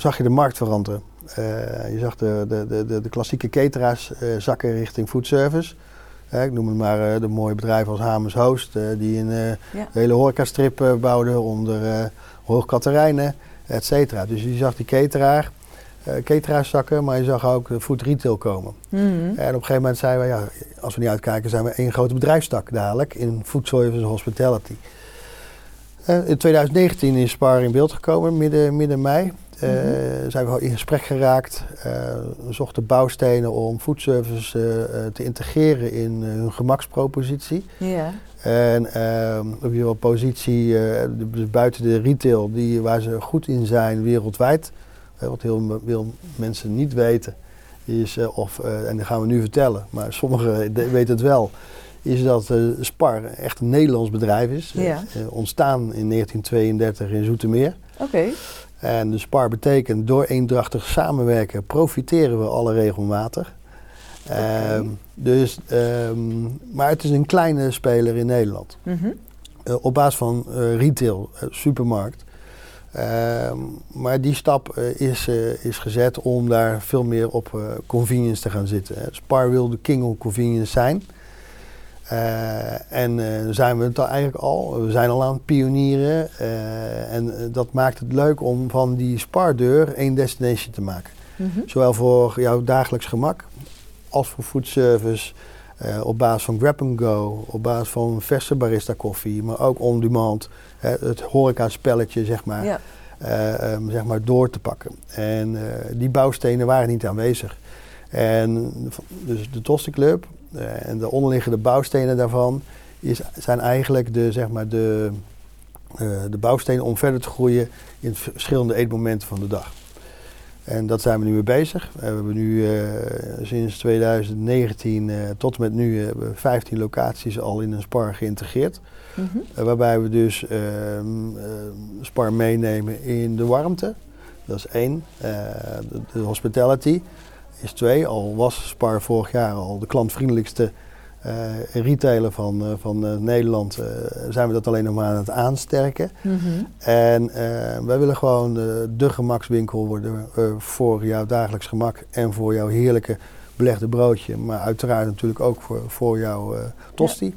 [SPEAKER 1] zag je de markt veranderen. Eh, je zag de, de, de, de, klassieke cateraars eh, zakken richting foodservice. Eh, ik noem het maar de mooie bedrijven als Hamers Host, die een
[SPEAKER 2] Ja.
[SPEAKER 1] hele horecastrip bouwden onder Hoog Katerijnen, et cetera. Dus je zag die cateraar, eh cateraarszakken, maar je zag ook food retail komen.
[SPEAKER 2] Mhm.
[SPEAKER 1] En op een gegeven moment zeiden we, ja, als we niet uitkijken, zijn we één grote bedrijfstak dadelijk in food service en hospitality. In 2019 is Spar in beeld gekomen, midden, midden mei.
[SPEAKER 2] Mhm.
[SPEAKER 1] Zijn we in gesprek geraakt, eh, zochten bouwstenen om foodservice eh, te integreren in hun gemakspropositie. En ehm op je wel positie buiten de retail, die, waar ze goed in zijn wereldwijd. Wat heel veel mensen niet weten, is, of, en dat gaan we nu vertellen, maar sommigen weten het wel, is dat eh, Spar echt een Nederlands bedrijf is.
[SPEAKER 2] Ja.
[SPEAKER 1] ontstaan in 1932 in Zoetermeer.
[SPEAKER 2] Oké.
[SPEAKER 1] En de SPAR betekent door eendrachtig samenwerken profiteren we alle regelmatig. Ehm, dus, ehm, maar het is een kleine speler in Nederland.
[SPEAKER 2] Mhm.
[SPEAKER 1] Eh, op basis van eh, retail, eh, supermarkt. Ehm, maar die stap is, is gezet om daar veel meer op convenience te gaan zitten. hè. Spar wil de king of convenience zijn. Eh, en eh, zijn we het al eigenlijk al. We zijn al aan het pionieren. eh, en dat maakt het leuk om van die spardeur één destination te maken.
[SPEAKER 2] Mhm.
[SPEAKER 1] Zowel voor jouw dagelijks gemak als voor foodservice. op basis van grab and go, op basis van verse barista koffie, maar ook on demand. hè, het horeca spelletje zeg maar,
[SPEAKER 2] Ja.
[SPEAKER 1] eh, ehm, zeg maar door te pakken. En die bouwstenen waren niet aanwezig. En dus de Tosti Club en de onderliggende bouwstenen daarvan is, zijn eigenlijk de, zeg maar de, eh, de bouwstenen om verder te groeien in verschillende eetmomenten van de dag. En dat zijn we nu mee bezig. We hebben nu eh, sinds 2019 eh, tot en met nu eh, we 15 locaties al in een spar geïntegreerd.
[SPEAKER 2] Mhm.
[SPEAKER 1] Eh, waarbij we dus ehm, Spar meenemen in de warmte. Dat is één. Eh, de, de hospitality is twee. Al was Spar vorig jaar al de klantvriendelijkste eh, retailer van, eh, van eh, Nederland, zijn we dat alleen nog maar aan het aansterken.
[SPEAKER 2] Mhm.
[SPEAKER 1] En wij willen gewoon de gemakswinkel worden voor jouw dagelijks gemak en voor jouw heerlijke belegde broodje. Maar uiteraard natuurlijk ook voor, voor jouw tosti.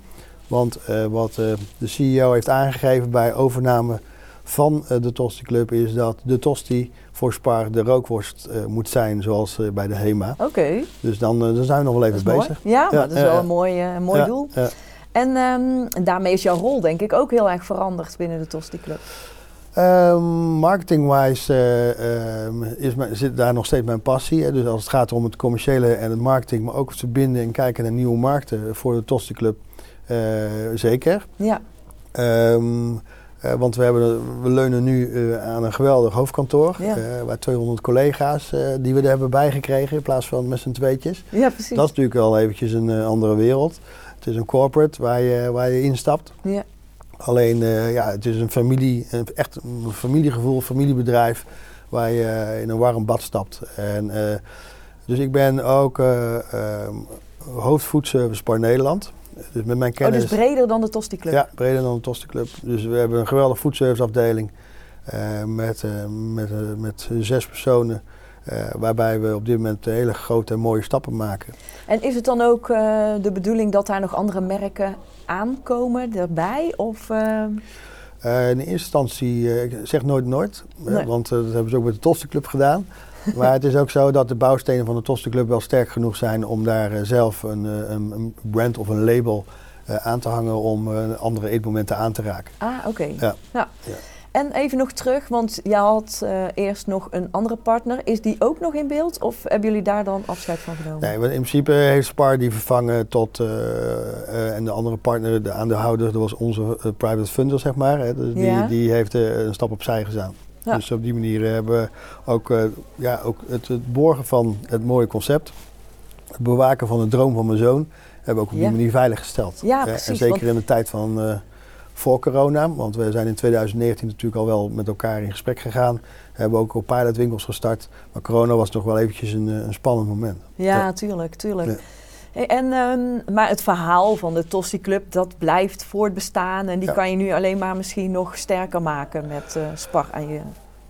[SPEAKER 1] Want wat de CEO heeft aangegeven bij overname van de Tosti Club is dat de tosti voor Spar de rookworst eh, moet zijn zoals eh, bij de HEMA.
[SPEAKER 2] Oké.
[SPEAKER 1] Dus dan, eh, dan zijn we nog wel even
[SPEAKER 2] is mooi.
[SPEAKER 1] bezig.
[SPEAKER 2] Ja, maar dat is wel een mooi, een mooi doel.
[SPEAKER 1] ja.
[SPEAKER 2] En ehm, daarmee is jouw rol denk ik ook heel erg veranderd binnen de Tosti Club.
[SPEAKER 1] Ehm, Marketing-wise eh, ehm, is mijn- zit daar nog steeds mijn passie. Hè. Dus als het gaat om het commerciële en het marketing, maar ook het verbinden en kijken naar nieuwe markten voor de Tosti Club, zeker.
[SPEAKER 2] Ja.
[SPEAKER 1] Eh, want we, hebben, we leunen nu eh, aan een geweldig hoofdkantoor,
[SPEAKER 2] Ja.
[SPEAKER 1] eh, waar 200 collega's die we er hebben bijgekregen in plaats van met z'n tweetjes.
[SPEAKER 2] Ja, precies.
[SPEAKER 1] Dat is natuurlijk wel eventjes een andere wereld. Het is een corporate waar je, waar je instapt.
[SPEAKER 2] Ja.
[SPEAKER 1] Alleen, ja, het is een familie, een, echt een familiegevoel, familiebedrijf waar je in een warm bad stapt. En, dus ik ben ook hoofd foodservice Par Nederland. Dus met mijn
[SPEAKER 2] Oh,
[SPEAKER 1] kennis...
[SPEAKER 2] dus breder dan de Tosti Club.
[SPEAKER 1] Ja, breder dan de Tosti Club. Dus we hebben een geweldige foodservice afdeling eh, met, eh, met, eh, met zes personen. waarbij we op dit moment hele grote en mooie stappen maken.
[SPEAKER 2] En is het dan ook de bedoeling dat daar nog andere merken aankomen erbij? Of,
[SPEAKER 1] Uh, in eerste instantie, ik zeg nooit nooit,
[SPEAKER 2] Nee.
[SPEAKER 1] want dat hebben ze ook met de Tostenclub gedaan. Maar het is ook zo dat de bouwstenen van de Tostenclub wel sterk genoeg zijn om daar zelf een, een, een brand of een label aan te hangen om andere eetmomenten aan te raken.
[SPEAKER 2] Ah, oké.
[SPEAKER 1] Ja.
[SPEAKER 2] Ja. En even nog terug, want je had uh, eerst nog een andere partner. Is die ook nog in beeld of hebben jullie daar dan afscheid van genomen?
[SPEAKER 1] Nee, in principe heeft Spar die vervangen tot... Uh, uh, en de andere partner, de aandeelhouder, dat was onze private funder, zeg maar. Hè, dus die,
[SPEAKER 2] Ja.
[SPEAKER 1] die heeft een stap opzij gedaan.
[SPEAKER 2] Ja.
[SPEAKER 1] Dus op die manier hebben we ook, ja, ook het, het borgen van het mooie concept... het bewaken van de droom van mijn zoon... hebben we ook op die
[SPEAKER 2] Ja.
[SPEAKER 1] manier veiliggesteld.
[SPEAKER 2] Ja,
[SPEAKER 1] Hè,
[SPEAKER 2] precies,
[SPEAKER 1] En zeker
[SPEAKER 2] want-
[SPEAKER 1] in de tijd van... eh, voor corona, want we zijn in 2019 natuurlijk al wel met elkaar in gesprek gegaan. We hebben ook al pilotwinkels gestart. Maar corona was toch wel eventjes een, eh, een spannend moment.
[SPEAKER 2] Ja,
[SPEAKER 1] Ja.
[SPEAKER 2] tuurlijk, tuurlijk.
[SPEAKER 1] Ja.
[SPEAKER 2] Hey, En, ehm, maar het verhaal van de Tossie Club, dat blijft voortbestaan. En die
[SPEAKER 1] Ja.
[SPEAKER 2] kan je nu alleen maar misschien nog sterker maken met eh Spar aan je.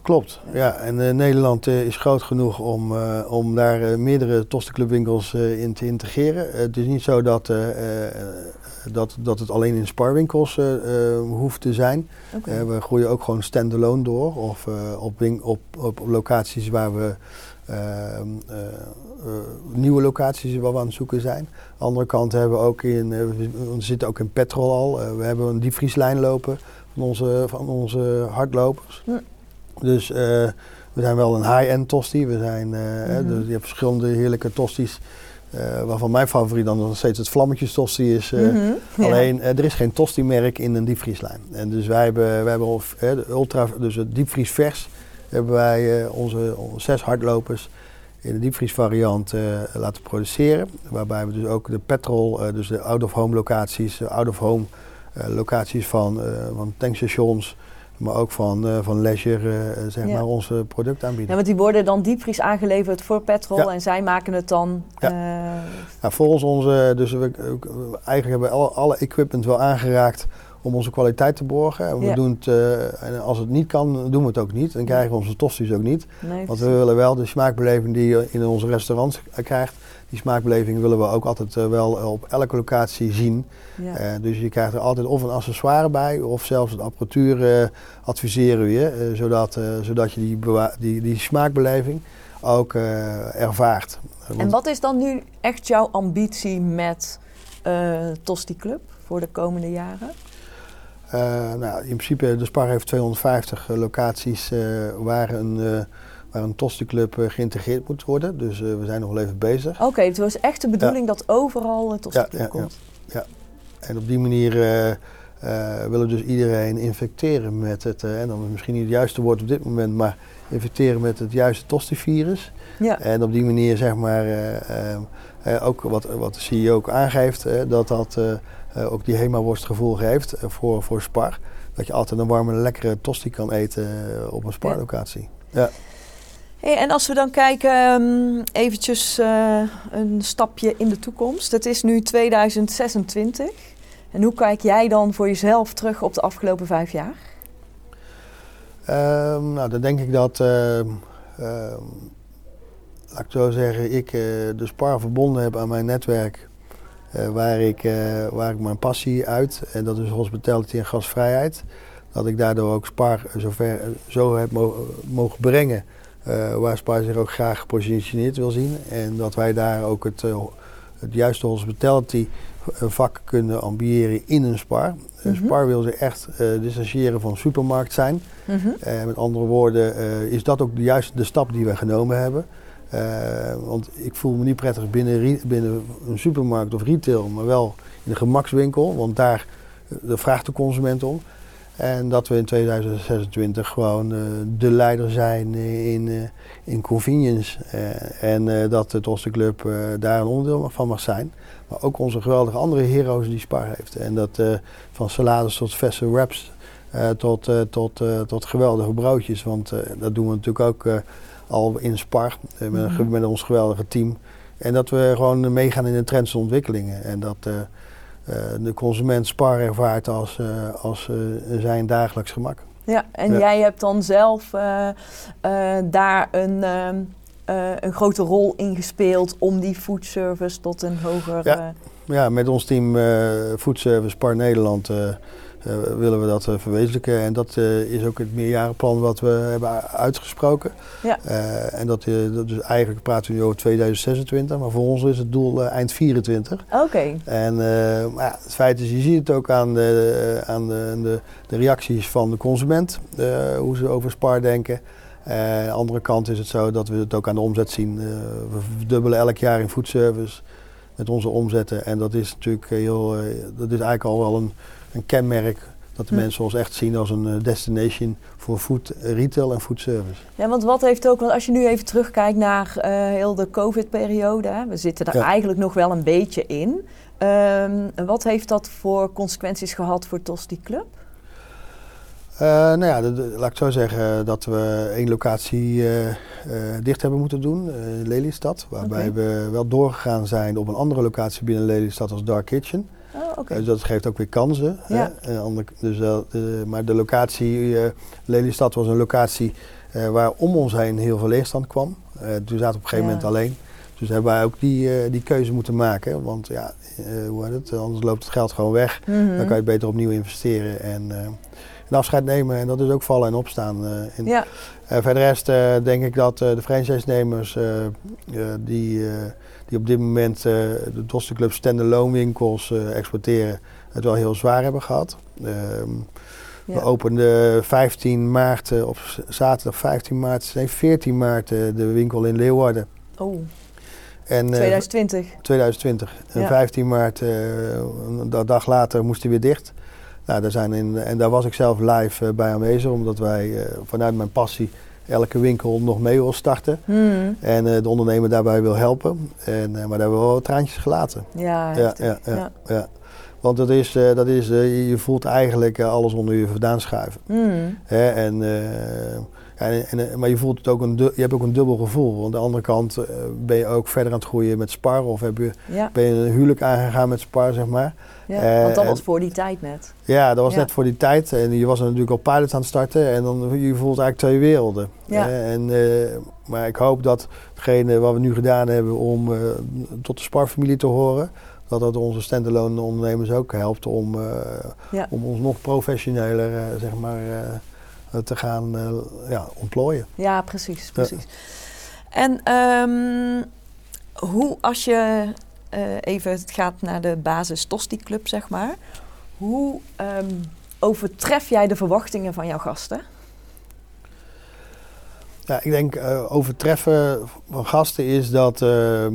[SPEAKER 1] Klopt, ja. En eh, Nederland eh, is groot genoeg om, om daar meerdere Tostenclubwinkels in te integreren. het is niet zo dat, dat, dat het alleen in sparwinkels hoeft te zijn. We groeien ook gewoon standalone door of op, win- op, op locaties waar we nieuwe locaties waar we aan het zoeken zijn. Aan de andere kant hebben we ook in, eh, we zitten ook in petrol al. Eh, we hebben een diepvrieslijn lopen van onze, van onze hardlopers. Dus eh, we zijn wel een high-end tosti. We zijn, eh,
[SPEAKER 2] Mhm.
[SPEAKER 1] dus je hebt verschillende heerlijke tosties. eh, waarvan mijn favoriet dan nog steeds het vlammetjes tosti is. eh,
[SPEAKER 2] Mhm, ja.
[SPEAKER 1] Alleen, eh, er is geen tosti-merk in een diepvrieslijn. En dus wij hebben, wij hebben of, eh, de ultra, dus het diepvriesvers, hebben wij eh, onze, onze zes hardlopers in de diepvriesvariant eh, laten produceren. Waarbij we dus ook de petrol, eh, dus de out-of-home locaties, out-of-home locaties van, van tankstations, maar ook van, van leisure, zeg
[SPEAKER 2] Ja.
[SPEAKER 1] maar, onze producten
[SPEAKER 2] Ja,
[SPEAKER 1] aanbieden.
[SPEAKER 2] want die worden dan diepvries aangeleverd voor petrol
[SPEAKER 1] Ja.
[SPEAKER 2] en zij maken het dan.
[SPEAKER 1] Ja.
[SPEAKER 2] eh,
[SPEAKER 1] Nou, volgens onze, dus we- eigenlijk hebben we alle, alle equipment wel aangeraakt om onze kwaliteit te borgen. En we
[SPEAKER 2] Ja.
[SPEAKER 1] doen het, eh, en als het niet kan, doen we het ook niet. Dan krijgen we onze tosties ook niet.
[SPEAKER 2] nee,
[SPEAKER 1] Want we willen wel de smaakbeleving die je in onze restaurants krijgt, die smaakbeleving willen we ook altijd eh, wel op elke locatie zien.
[SPEAKER 2] ja.
[SPEAKER 1] Eh, dus je krijgt er altijd of een accessoire bij, of zelfs een apparatuur adviseren we je, zodat, zodat je die, die, die smaakbeleving ook ervaart.
[SPEAKER 2] En wat is dan nu echt jouw ambitie met Tosti Club voor de komende jaren?
[SPEAKER 1] Eh, nou, in principe, de Spar heeft 250 eh, locaties eh, waar een, waar een Tostenclub eh, geïntegreerd moet worden. Dus we zijn nog wel even bezig.
[SPEAKER 2] Oké, het was echt de bedoeling dat overal een Tosti
[SPEAKER 1] Ja, ja, ja.
[SPEAKER 2] komt.
[SPEAKER 1] En op die manier eh, willen we dus iedereen infecteren met het, en dan is misschien niet het juiste woord op dit moment, maar infecteren met het juiste Tosti-virus.
[SPEAKER 2] Ja.
[SPEAKER 1] En op die manier zeg maar ook wat, wat de CEO ook aangeeft, dat dat eh, ook die HEMA-worst gevoel geeft eh, voor, voor Spar. Dat je altijd een warme, lekkere tosti kan eten eh, op een Spar-locatie. Ja.
[SPEAKER 2] Hey, en als we dan kijken, ehm, eventjes een stapje in de toekomst. Het is nu 2026. En hoe kijk jij dan voor jezelf terug op de afgelopen vijf jaar?
[SPEAKER 1] Ehm, nou, dan denk ik dat, ehm, laat ik zo zeggen, ik de Spar verbonden heb aan mijn netwerk. Eh, waar, ik, eh, waar ik mijn passie uit, en dat is hospitality en gastvrijheid. Dat ik daardoor ook Spar zover, zo heb mo- mogen brengen eh, waar Spar zich ook graag gepositioneerd wil zien. En dat wij daar ook het, het juiste hospitality vak kunnen ambiëren in een Spar.
[SPEAKER 2] Mhm.
[SPEAKER 1] Spar wil zich echt eh distancieren van supermarkt zijn.
[SPEAKER 2] Mhm.
[SPEAKER 1] Met andere woorden, is dat ook de juiste de stap die we genomen hebben. Eh, want ik voel me niet prettig binnen, binnen een supermarkt of retail, maar wel in een gemakswinkel, want daar, eh, daar vraagt de consument om. En dat we in 2026 gewoon eh, de leider zijn in, in convenience. En dat de Toste Club daar een onderdeel van mag zijn. Maar ook onze geweldige andere heroes die Spar heeft. En dat van salades tot verse wraps tot, tot, tot geweldige broodjes. Want dat doen we natuurlijk ook al in Spar eh, met,
[SPEAKER 2] Mhm.
[SPEAKER 1] met ons geweldige team. En dat we gewoon meegaan in de trends en ontwikkelingen. En dat eh, eh, de consument Spar ervaart als, als zijn dagelijks gemak.
[SPEAKER 2] Ja, en
[SPEAKER 1] Ja.
[SPEAKER 2] jij hebt dan zelf daar een, een grote rol in gespeeld om die foodservice tot een hoger
[SPEAKER 1] Ja.
[SPEAKER 2] eh,
[SPEAKER 1] ja, met ons team uh, Food Service Par Nederland uh, willen we dat uh, verwezenlijken. En dat is ook het meerjarenplan wat we hebben uitgesproken. Ja. en dat, dat is eigenlijk praten we nu over 2026, maar voor ons is het doel eind 24.
[SPEAKER 2] Oké.
[SPEAKER 1] En maar ja, het feit is, je ziet het ook aan de, aan de, de, de reacties van de consument, hoe ze over Spar denken. aan de andere kant is het zo dat we het ook aan de omzet zien. we verdubbelen elk jaar in foodservice met onze omzetten. En dat is natuurlijk heel, dat is eigenlijk al wel een een kenmerk dat de hm. mensen ons echt zien als een eh, destination voor food retail en food service.
[SPEAKER 2] Ja, want wat heeft ook, want als je nu even terugkijkt naar uh, heel de COVID-periode, we zitten daar eigenlijk nog wel een beetje in. Um, wat heeft dat voor consequenties gehad voor Tosti Club?
[SPEAKER 1] Uh, nou ja, laat ik zo zeggen dat we één locatie uh, dicht hebben moeten doen, Lelystad. Waarbij we wel doorgegaan zijn op een andere locatie binnen Lelystad als Dark Kitchen.
[SPEAKER 2] Oh,
[SPEAKER 1] dus dat geeft ook weer kansen. Ja. Hè? dus, uh, maar de locatie, uh, Lelystad was een locatie uh, waar om ons heen heel veel leegstand kwam. toen zaten we op een gegeven moment alleen. Dus hebben wij ook die, die keuze moeten maken. Want ja, hoe heet het? Anders loopt het geld gewoon weg. Mhm. Dan kan je beter opnieuw investeren en, en afscheid nemen. En dat is ook vallen en opstaan. in. Ja. verder rest denk ik dat de franchise-nemers die die op dit moment uh, de Doster Club standalone winkels uh, exporteren, het wel heel zwaar hebben gehad. Ehm, we openden 15 maart, uh, op zaterdag 15 maart, nee 14 maart de winkel in Leeuwarden.
[SPEAKER 2] Oh. En, 2020.
[SPEAKER 1] 2020. En 15 maart, een dag later, moest hij weer dicht. Nou, daar zijn in, en daar was ik zelf live bij aanwezig, omdat wij vanuit mijn passie elke winkel nog mee wil starten. Hmm. En uh, de ondernemer daarbij wil helpen. En, uh, maar daar hebben we wel traantjes gelaten.
[SPEAKER 2] Ja,
[SPEAKER 1] ja, ja, ja, ja, Want dat is, uh, dat is je voelt eigenlijk alles onder je vandaan schuiven. Hmm. Hè? En, en, en, maar je voelt het ook een, je hebt ook een dubbel gevoel. Want aan de andere kant ben je ook verder aan het groeien met Spar. Of heb je, ben je een huwelijk aangegaan met Spar, zeg maar.
[SPEAKER 2] Ja, want dat was voor die tijd net.
[SPEAKER 1] Ja, dat was net voor die tijd. En je was natuurlijk al pilot aan het starten. En dan je voelt eigenlijk twee werelden. Ja. en, uh, maar ik hoop dat hetgene wat we nu gedaan hebben om tot de Spar-familie te horen... dat dat onze standalone ondernemers ook helpt om, uh, ja. om ons nog professioneler zeg maar, te gaan ja, ontplooien.
[SPEAKER 2] Ja, precies. precies. En um, hoe als je even, het gaat naar de basis Tosti Club, zeg maar. Hoe um, overtref jij de verwachtingen van jouw gasten?
[SPEAKER 1] Ja, ik denk uh, overtreffen van gasten is dat, uh,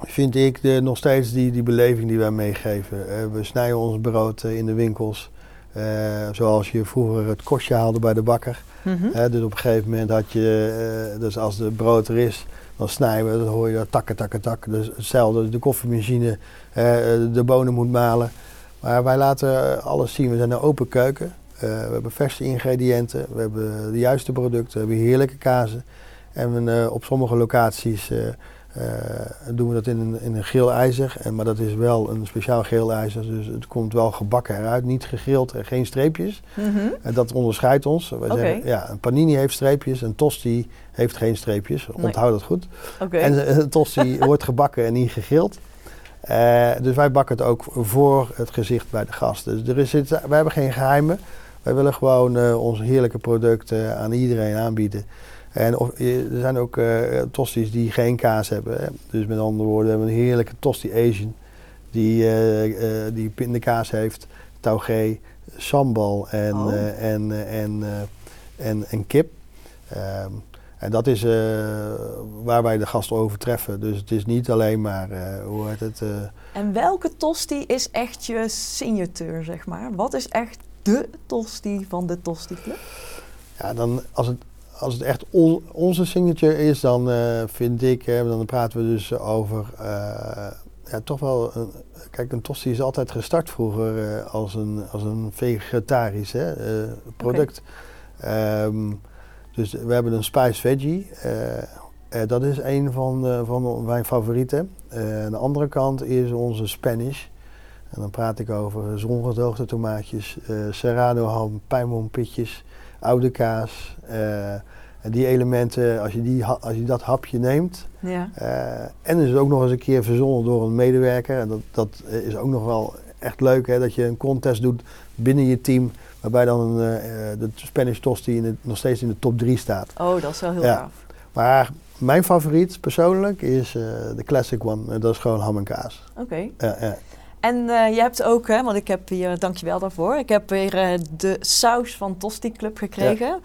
[SPEAKER 1] vind ik, de, nog steeds die, die beleving die wij meegeven. Uh, we snijden ons brood in de winkels. zoals je vroeger het kostje haalde bij de bakker. Mm -hmm. dus op een gegeven moment had je, dus als de brood er is, dan snijden we, dan hoor je takken, takken, takken. Dus hetzelfde, de koffiemachine, de bonen moet malen. Maar wij laten alles zien. We zijn een open keuken. Uh, we hebben verse ingrediënten, we hebben de juiste producten, we hebben heerlijke kazen. En uh, op sommige locaties uh, doen we dat in een, in een geel ijzer. En, maar dat is wel een speciaal geel ijzer, dus het komt wel gebakken eruit. Niet gegrild en geen streepjes. Mm -hmm. En dat onderscheidt ons. Wij okay. zeggen, ja, een panini heeft streepjes, een tosti heeft geen streepjes. Nee. Onthoud dat goed.
[SPEAKER 2] Okay.
[SPEAKER 1] En een tosti <laughs> wordt gebakken en niet gegrild. Uh, dus wij bakken het ook voor het gezicht bij de gasten. Dus er is wij hebben geen geheimen. Wij willen gewoon uh, onze heerlijke producten aan iedereen aanbieden. En of, er zijn ook uh, tosties die geen kaas hebben. Hè. Dus met andere woorden, we hebben een heerlijke tosti Asian. Die, die pindakaas heeft, taugé, sambal en, oh. en, en, en, en, kip. Ehm, en dat is uh, waar wij de gasten overtreffen. Dus het is niet alleen maar, uh, hoe heet het... Uh...
[SPEAKER 2] En welke tosti is echt je signature, zeg maar? Wat is echt de tosti van de Tosti Club?
[SPEAKER 1] Ja, dan als het, als het echt on, onze signature is, dan vind ik, dan praten we dus over, ja, toch wel... Een, kijk, een tosti is altijd gestart vroeger als, een, als een vegetarisch hè, product. Okay. Um, ehm, dus we hebben een spice veggie. Uh, dat is een van, uh, van mijn favorieten. aan de andere kant is onze Spanish. En dan praat ik over zongedoogde tomaatjes, serrano ham, pijnboompitjes, oude kaas. En die elementen, als je, die, als je dat hapje neemt,
[SPEAKER 2] Ja.
[SPEAKER 1] eh, en is het ook nog eens een keer verzonnen door een medewerker. En dat, dat eh, is ook nog wel echt leuk, hè, dat je een contest doet binnen je team, waarbij dan eh, eh, de Spanish Tosti in het- nog steeds in de top 3 staat.
[SPEAKER 2] Oh, dat is wel heel
[SPEAKER 1] Ja.
[SPEAKER 2] gaaf.
[SPEAKER 1] Maar mijn favoriet persoonlijk is eh, de classic one. Dat is gewoon ham en kaas.
[SPEAKER 2] Oké.
[SPEAKER 1] Ja, ja.
[SPEAKER 2] En eh, je hebt ook, hè, want ik heb hier, dankjewel daarvoor, ik heb weer eh, de saus van Tosti Club gekregen.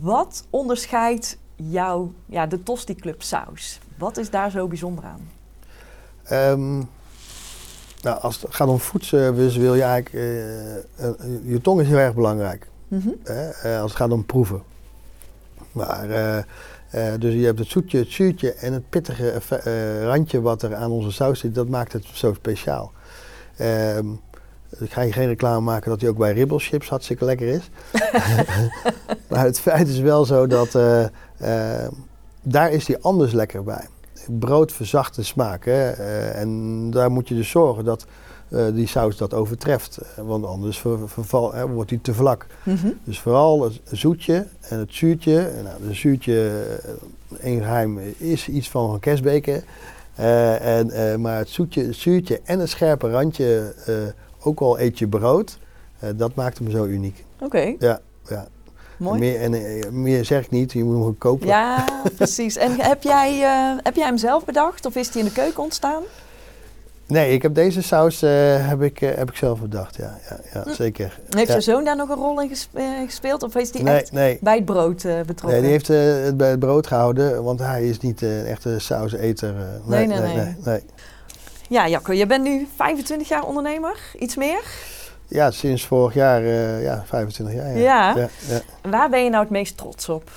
[SPEAKER 2] Wat onderscheidt jou, ja, de Tosti Club saus? Wat is daar zo bijzonder aan?
[SPEAKER 1] Ehm, nou, als het gaat om foodservice wil je eigenlijk... eh, je tong is heel erg belangrijk.
[SPEAKER 2] Mhm.
[SPEAKER 1] Als het gaat om proeven. Maar, dus je hebt het zoetje, het zuurtje en het pittige randje wat er aan onze saus zit. Dat maakt het zo speciaal. Ehm, ik ga je geen reclame maken dat hij ook bij ribbelchips hartstikke lekker is. <laughs> maar het feit is wel zo dat eh, eh, daar is hij anders lekker bij. Brood verzacht de smaak. Hè? eh, en daar moet je dus zorgen dat eh, die saus dat overtreft. Want anders ver- verval, hè, wordt hij te vlak.
[SPEAKER 2] Mhm.
[SPEAKER 1] Dus vooral het zoetje en het zuurtje. Nou, het zuurtje, één geheim, is iets van een kerstbeker. Eh, en, eh, maar het zoetje, het zuurtje en het scherpe randje, eh, ook al eet je brood, dat maakt hem zo uniek.
[SPEAKER 2] Oké,
[SPEAKER 1] Ja, ja.
[SPEAKER 2] mooi.
[SPEAKER 1] Meer, en, meer zeg ik niet, je moet hem gewoon kopen.
[SPEAKER 2] Ja, precies. En heb jij, heb jij hem zelf bedacht of is die in de keuken ontstaan?
[SPEAKER 1] Nee, ik heb deze saus eh, heb ik, eh, heb ik zelf bedacht, ja, ja, ja
[SPEAKER 2] Hm.
[SPEAKER 1] zeker.
[SPEAKER 2] Heeft
[SPEAKER 1] ja.
[SPEAKER 2] je zoon daar nog een rol in eh, gespeeld of is die
[SPEAKER 1] Nee,
[SPEAKER 2] echt
[SPEAKER 1] nee.
[SPEAKER 2] bij het brood betrokken?
[SPEAKER 1] Nee, die heeft het bij het brood gehouden, want hij is niet een echte sauseter.
[SPEAKER 2] Nee, nee, nee.
[SPEAKER 1] nee, nee.
[SPEAKER 2] Ja, Jacco, je bent nu 25 jaar ondernemer, iets meer.
[SPEAKER 1] Ja, sinds vorig jaar, ja, 25 jaar. Ja.
[SPEAKER 2] Ja.
[SPEAKER 1] Ja, ja.
[SPEAKER 2] Waar ben je nou het meest trots op?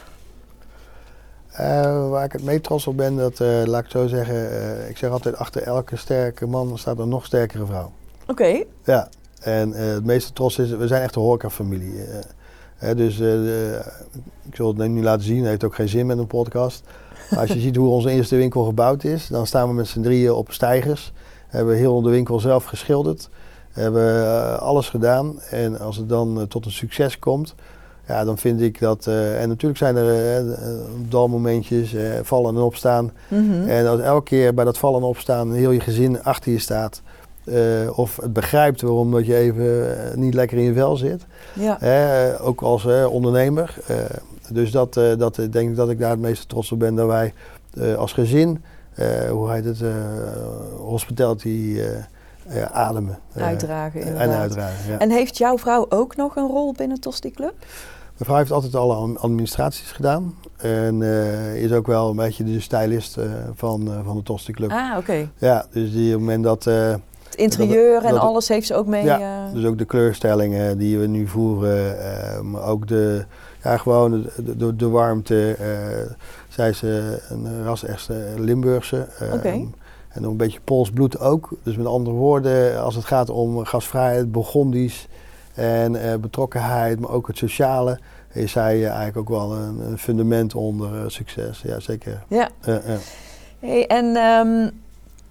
[SPEAKER 1] Eh, waar ik het mee trots op ben, dat eh, laat ik zo zeggen, eh, ik zeg altijd achter elke sterke man staat een nog sterkere vrouw.
[SPEAKER 2] Oké,
[SPEAKER 1] Ja, en het meeste trots is, we zijn echt een horecafamilie. Hè, dus ik zal het nu laten zien, het heeft ook geen zin met een podcast. Maar als je <laughs> ziet hoe onze eerste winkel gebouwd is, dan staan we met z'n drieën op stijgers. Hebben heel de winkel zelf geschilderd. Hebben alles gedaan. En als het dan tot een succes komt, ja, dan vind ik dat... eh, en natuurlijk zijn er eh, dalmomentjes, vallen en opstaan.
[SPEAKER 2] Mhm.
[SPEAKER 1] En als elke keer bij dat vallen en opstaan heel je gezin achter je staat... of het begrijpt waarom dat je even niet lekker in je vel zit.
[SPEAKER 2] ja.
[SPEAKER 1] Ook als ondernemer. Dus dat, dat denk ik dat ik daar het meeste trots op ben. Dat wij als gezin, hoe heet het, hospitality eh, ademen.
[SPEAKER 2] Uitdragen,
[SPEAKER 1] en uitdragen, ja.
[SPEAKER 2] En heeft jouw vrouw ook nog een rol binnen Tosti Club?
[SPEAKER 1] Vrouw heeft altijd alle ad- administraties gedaan. En eh, is ook wel een beetje de stylist eh, van, eh, van de Tosti Club.
[SPEAKER 2] Ah, oké.
[SPEAKER 1] Ja, dus die op het moment dat...
[SPEAKER 2] Het interieur en
[SPEAKER 1] dat-
[SPEAKER 2] alles heeft ze ook mee.
[SPEAKER 1] Ja, Dus ook de kleurstellingen die we nu voeren, maar ook de, ja, gewoon de, de, de warmte. zij is een ras echt eh, Limburgse. eh,
[SPEAKER 2] Oké.
[SPEAKER 1] En nog een beetje Pools bloed ook. Dus met andere woorden, als het gaat om gasvrijheid, Burgondisch en eh, betrokkenheid, maar ook het sociale, is zij eh, eigenlijk ook wel een, een fundament onder eh, succes. Ja, zeker.
[SPEAKER 2] ja. Hey, en ehm,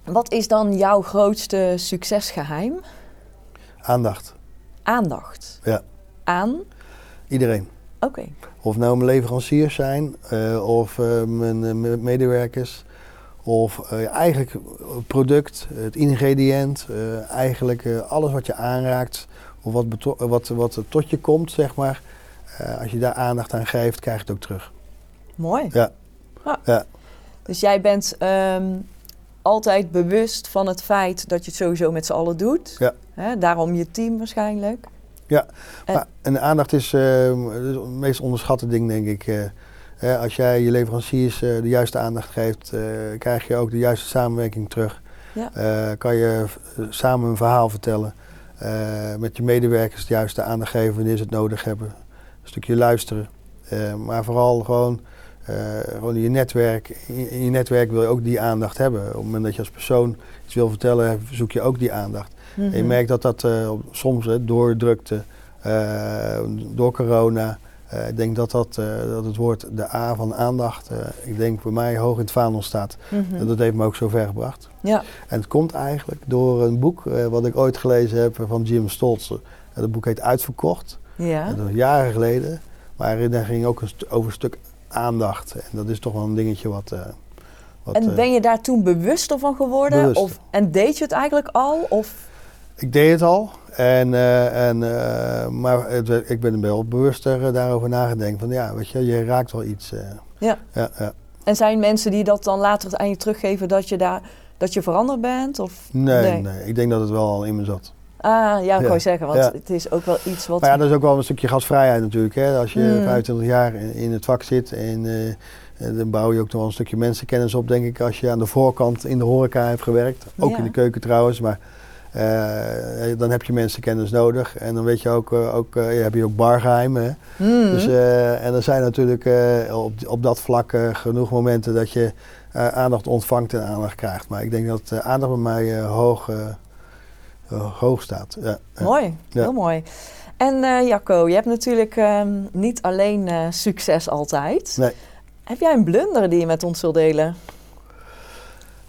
[SPEAKER 2] wat is dan jouw grootste succesgeheim?
[SPEAKER 1] Aandacht.
[SPEAKER 2] Aandacht.
[SPEAKER 1] Ja.
[SPEAKER 2] Aan?
[SPEAKER 1] Iedereen.
[SPEAKER 2] Oké.
[SPEAKER 1] Of nou mijn leveranciers zijn, of mijn me- medewerkers, of eh, eigenlijk het product, het ingrediënt, eigenlijk alles wat je aanraakt, of wat, wat, wat er tot je komt, zeg maar. Eh, als je daar aandacht aan geeft, krijg je het ook terug.
[SPEAKER 2] Mooi.
[SPEAKER 1] Ja.
[SPEAKER 2] Ah.
[SPEAKER 1] Ja.
[SPEAKER 2] Dus jij bent ehm, altijd bewust van het feit dat je het sowieso met z'n allen doet.
[SPEAKER 1] Ja.
[SPEAKER 2] Hè, daarom je team waarschijnlijk. En-
[SPEAKER 1] Maar, en de aandacht is eh, het meest onderschatte ding, denk ik. eh. Hè, als jij je leveranciers eh, de juiste aandacht geeft, krijg je ook de juiste samenwerking terug.
[SPEAKER 2] Ja.
[SPEAKER 1] Kan je samen een verhaal vertellen. Eh, met je medewerkers de juiste aandacht geven wanneer ze het nodig hebben. Een stukje luisteren. Eh, maar vooral gewoon, eh, gewoon in je netwerk. In, in je netwerk wil je ook die aandacht hebben. Op het moment dat je als persoon iets wil vertellen, zoek je ook die aandacht.
[SPEAKER 2] Mhm.
[SPEAKER 1] En je merkt dat dat soms hè, door drukte, door corona, eh, ik denk dat, dat, eh, dat het woord de A van aandacht, eh, ik denk bij mij hoog in het vaandel staat.
[SPEAKER 2] Mhm.
[SPEAKER 1] En dat heeft me ook zo ver gebracht.
[SPEAKER 2] Ja.
[SPEAKER 1] En het komt eigenlijk door een boek wat ik ooit gelezen heb van Jim Stolze. Dat boek heet Uitverkocht.
[SPEAKER 2] Ja.
[SPEAKER 1] Dat is jaren geleden. Maar daar ging ook een over een stuk aandacht. En dat is toch wel een dingetje wat... wat
[SPEAKER 2] En ben je daar toen bewuster van geworden? Of, en deed je het eigenlijk al? Of,
[SPEAKER 1] Ik deed het al. En, eh, en, eh, maar het, ik ben er wel bewuster eh, daarover nagedacht. Van ja, weet je, je raakt wel iets.
[SPEAKER 2] Ja.
[SPEAKER 1] Ja, ja.
[SPEAKER 2] en zijn mensen die dat dan later aan je teruggeven dat je, daar, dat je veranderd bent? Of,
[SPEAKER 1] Nee,
[SPEAKER 2] Nee.
[SPEAKER 1] nee, ik denk dat het wel al in me zat.
[SPEAKER 2] Ah, ja, ik
[SPEAKER 1] Ja.
[SPEAKER 2] wou zeggen, want
[SPEAKER 1] Ja.
[SPEAKER 2] het is ook wel iets wat...
[SPEAKER 1] Maar ja, dat is ook wel een stukje gastvrijheid natuurlijk. Hè? Als je
[SPEAKER 2] Mm.
[SPEAKER 1] 25 jaar in, in het vak zit en dan bouw je ook nog wel een stukje mensenkennis op, denk ik, als je aan de voorkant in de horeca hebt gewerkt. Ook in de keuken trouwens, maar eh, dan heb je mensenkennis nodig. En dan weet je ook, eh, ook eh, heb je ook bargeheimen.
[SPEAKER 2] Hmm.
[SPEAKER 1] Dus, eh, en er zijn natuurlijk eh, op, op dat vlak eh, genoeg momenten dat je eh, aandacht ontvangt en aandacht krijgt. Maar ik denk dat eh, aandacht bij mij eh, hoog, eh, eh, hoog staat. Ja.
[SPEAKER 2] Mooi,
[SPEAKER 1] Ja.
[SPEAKER 2] heel mooi. En eh, Jacco, je hebt natuurlijk ehm, niet alleen eh, succes altijd.
[SPEAKER 1] Nee.
[SPEAKER 2] Heb jij een blunder die je met ons wilt delen?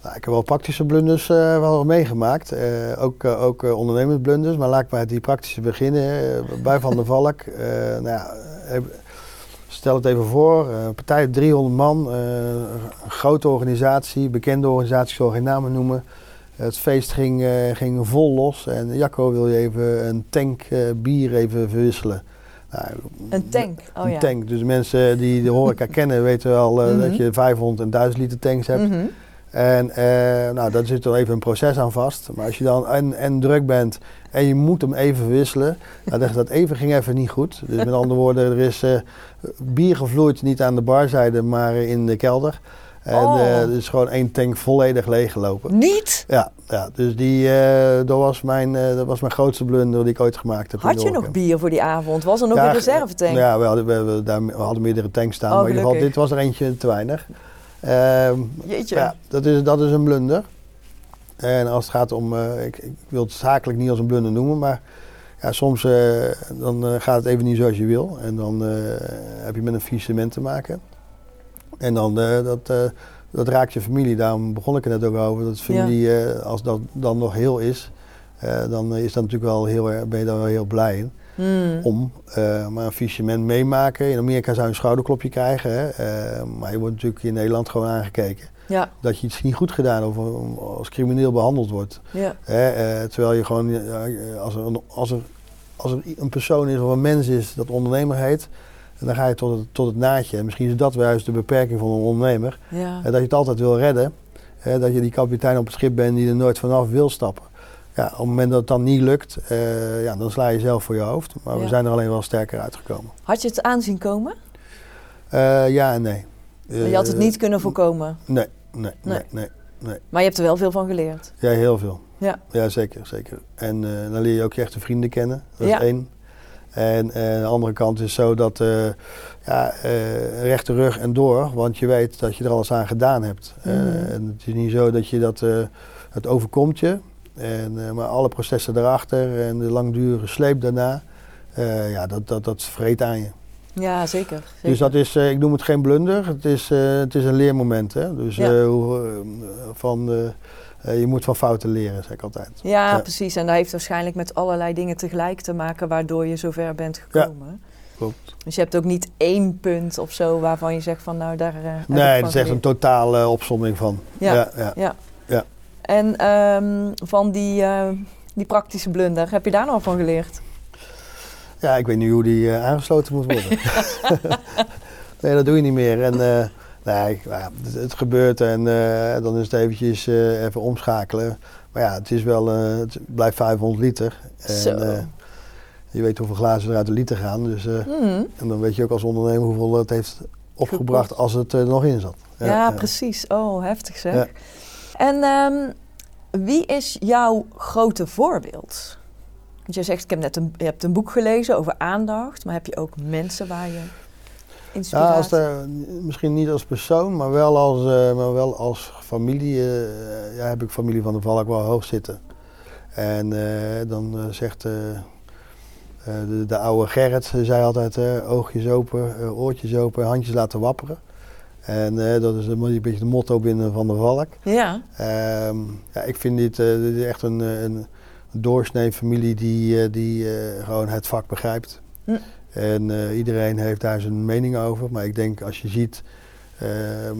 [SPEAKER 1] Nou, ik heb wel praktische blunders eh, wel meegemaakt. Eh, ook uh, ook ondernemersblunders. Maar laat ik bij die praktische beginnen. Bij Van der Valk. Nou ja, stel het even voor. Een partij 300 man. eh, een grote organisatie. Bekende organisatie, ik zal geen namen noemen. Het feest ging, eh, ging vol los. En Jacco wil je even een tank eh, bier even verwisselen. Nou,
[SPEAKER 2] een tank? Oh,
[SPEAKER 1] een
[SPEAKER 2] ja.
[SPEAKER 1] tank. Dus mensen die de horeca <laughs> kennen weten wel mm -hmm. dat je 500 en 1000 liter tanks hebt.
[SPEAKER 2] Mm -hmm.
[SPEAKER 1] En uh, nou, daar zit er even een proces aan vast. Maar als je dan en, en druk bent en je moet hem even wisselen. Nou, dat even ging even niet goed. Dus met andere woorden, er is uh, bier gevloeid, niet aan de barzijde, maar in de kelder. En
[SPEAKER 2] oh.
[SPEAKER 1] uh, er is gewoon één tank volledig leeggelopen.
[SPEAKER 2] Niet?
[SPEAKER 1] Ja, ja dus die, dat, was mijn, dat was mijn grootste blunder die ik ooit gemaakt heb.
[SPEAKER 2] Had je nog bier voor die avond? Was er nog
[SPEAKER 1] ja,
[SPEAKER 2] een reservetank?
[SPEAKER 1] Ja, we hadden, we, we, daar, we hadden meerdere tanks staan.
[SPEAKER 2] Oh,
[SPEAKER 1] maar in ieder geval, dit was er eentje te weinig.
[SPEAKER 2] Jeetje.
[SPEAKER 1] Ja, dat is, dat is een blunder. En als het gaat om, uh, ik, ik, wil het zakelijk niet als een blunder noemen, maar ja, soms uh, dan uh, gaat het even niet zoals je wil. En dan heb je met een faillissement te maken. En dan dat, dat raakt je familie. Daarom begon ik er net ook over. Dat familie, ja. als dat dan nog heel is, dan is dat natuurlijk wel heel, ben je daar wel heel blij in.
[SPEAKER 2] Hmm.
[SPEAKER 1] Om, uh, maar een faillissement meemaken. In Amerika zou je een schouderklopje krijgen. Hè? Uh, maar je wordt natuurlijk in Nederland gewoon aangekeken.
[SPEAKER 2] Ja.
[SPEAKER 1] Dat je iets niet goed gedaan of als crimineel behandeld wordt.
[SPEAKER 2] Ja.
[SPEAKER 1] Hè? Uh, terwijl je gewoon, als er, als, er, als er een persoon is of een mens is dat ondernemer heet. Dan ga je tot het, tot het naadje. En misschien is dat wel juist de beperking van een ondernemer.
[SPEAKER 2] Ja.
[SPEAKER 1] dat je het altijd wil redden. dat je die kapitein op het schip bent die er nooit vanaf wil stappen. Ja, op het moment dat het dan niet lukt, uh, ja, dan sla je zelf voor je hoofd. Maar ja. we zijn er alleen wel sterker uitgekomen.
[SPEAKER 2] Had je het aanzien komen?
[SPEAKER 1] Uh, ja en nee.
[SPEAKER 2] Uh, je had het niet kunnen voorkomen?
[SPEAKER 1] Nee, nee, nee, nee, nee, nee.
[SPEAKER 2] Maar je hebt er wel veel van geleerd?
[SPEAKER 1] Ja, heel veel.
[SPEAKER 2] Ja,
[SPEAKER 1] ja zeker, zeker. En uh, dan leer je ook je echte vrienden kennen. Dat
[SPEAKER 2] ja.
[SPEAKER 1] is één. En aan de andere kant is zo dat ja, rechte rug en door, want je weet dat je er alles aan gedaan hebt.
[SPEAKER 2] Mm.
[SPEAKER 1] en het is niet zo dat je dat, het overkomt je. En, uh, maar alle processen erachter en de langdurige sleep daarna, uh, ja, dat, dat, dat vreet aan je.
[SPEAKER 2] Ja, zeker. zeker.
[SPEAKER 1] Dus dat is, uh, ik noem het geen blunder, het is, het is een leermoment. Hè? Dus
[SPEAKER 2] ja.
[SPEAKER 1] van, je moet van fouten leren, zeg ik altijd.
[SPEAKER 2] Ja, ja, precies. En dat heeft waarschijnlijk met allerlei dingen tegelijk te maken waardoor je zover bent gekomen.
[SPEAKER 1] Ja. Klopt.
[SPEAKER 2] Dus je hebt ook niet één punt of zo waarvan je zegt van nou daar.
[SPEAKER 1] nee, dat is echt een totale opsomming van.
[SPEAKER 2] Ja,
[SPEAKER 1] ja, ja.
[SPEAKER 2] ja.
[SPEAKER 1] ja.
[SPEAKER 2] En um, van die, uh, die praktische blunder, heb je daar nog van geleerd?
[SPEAKER 1] Ja, ik weet niet hoe die uh, aangesloten moet worden. <laughs> nee, dat doe je niet meer. En uh, nee, ja, het, het, gebeurt en dan is het eventjes even omschakelen. Maar ja, het is wel, het blijft 500 liter. En, je weet hoeveel glazen er uit de liter gaan. Dus,
[SPEAKER 2] mm.
[SPEAKER 1] En dan weet je ook als ondernemer hoeveel het heeft opgebracht als het er nog in zat.
[SPEAKER 2] Ja, ja precies. Oh, heftig zeg. En um, wie is jouw grote voorbeeld? Want jij zegt, ik heb net een, je hebt een boek gelezen over aandacht, maar heb je ook mensen waar je inspiratie...
[SPEAKER 1] Ja, als de, misschien niet als persoon, maar wel als, uh, maar wel als familie. Uh, ja, heb ik familie van de Valk wel hoog zitten. En dan zegt de, de, oude Gerrit, zei altijd oogjes open, oortjes open, handjes laten wapperen. En uh, dat is een beetje de motto binnen Van der Valk.
[SPEAKER 2] Ja.
[SPEAKER 1] Um, ja ik vind dit, uh, dit echt een, een doorsnee familie die, uh, die gewoon het vak begrijpt.
[SPEAKER 2] Hm.
[SPEAKER 1] En eh, iedereen heeft daar zijn mening over. Maar ik denk als je ziet ehm,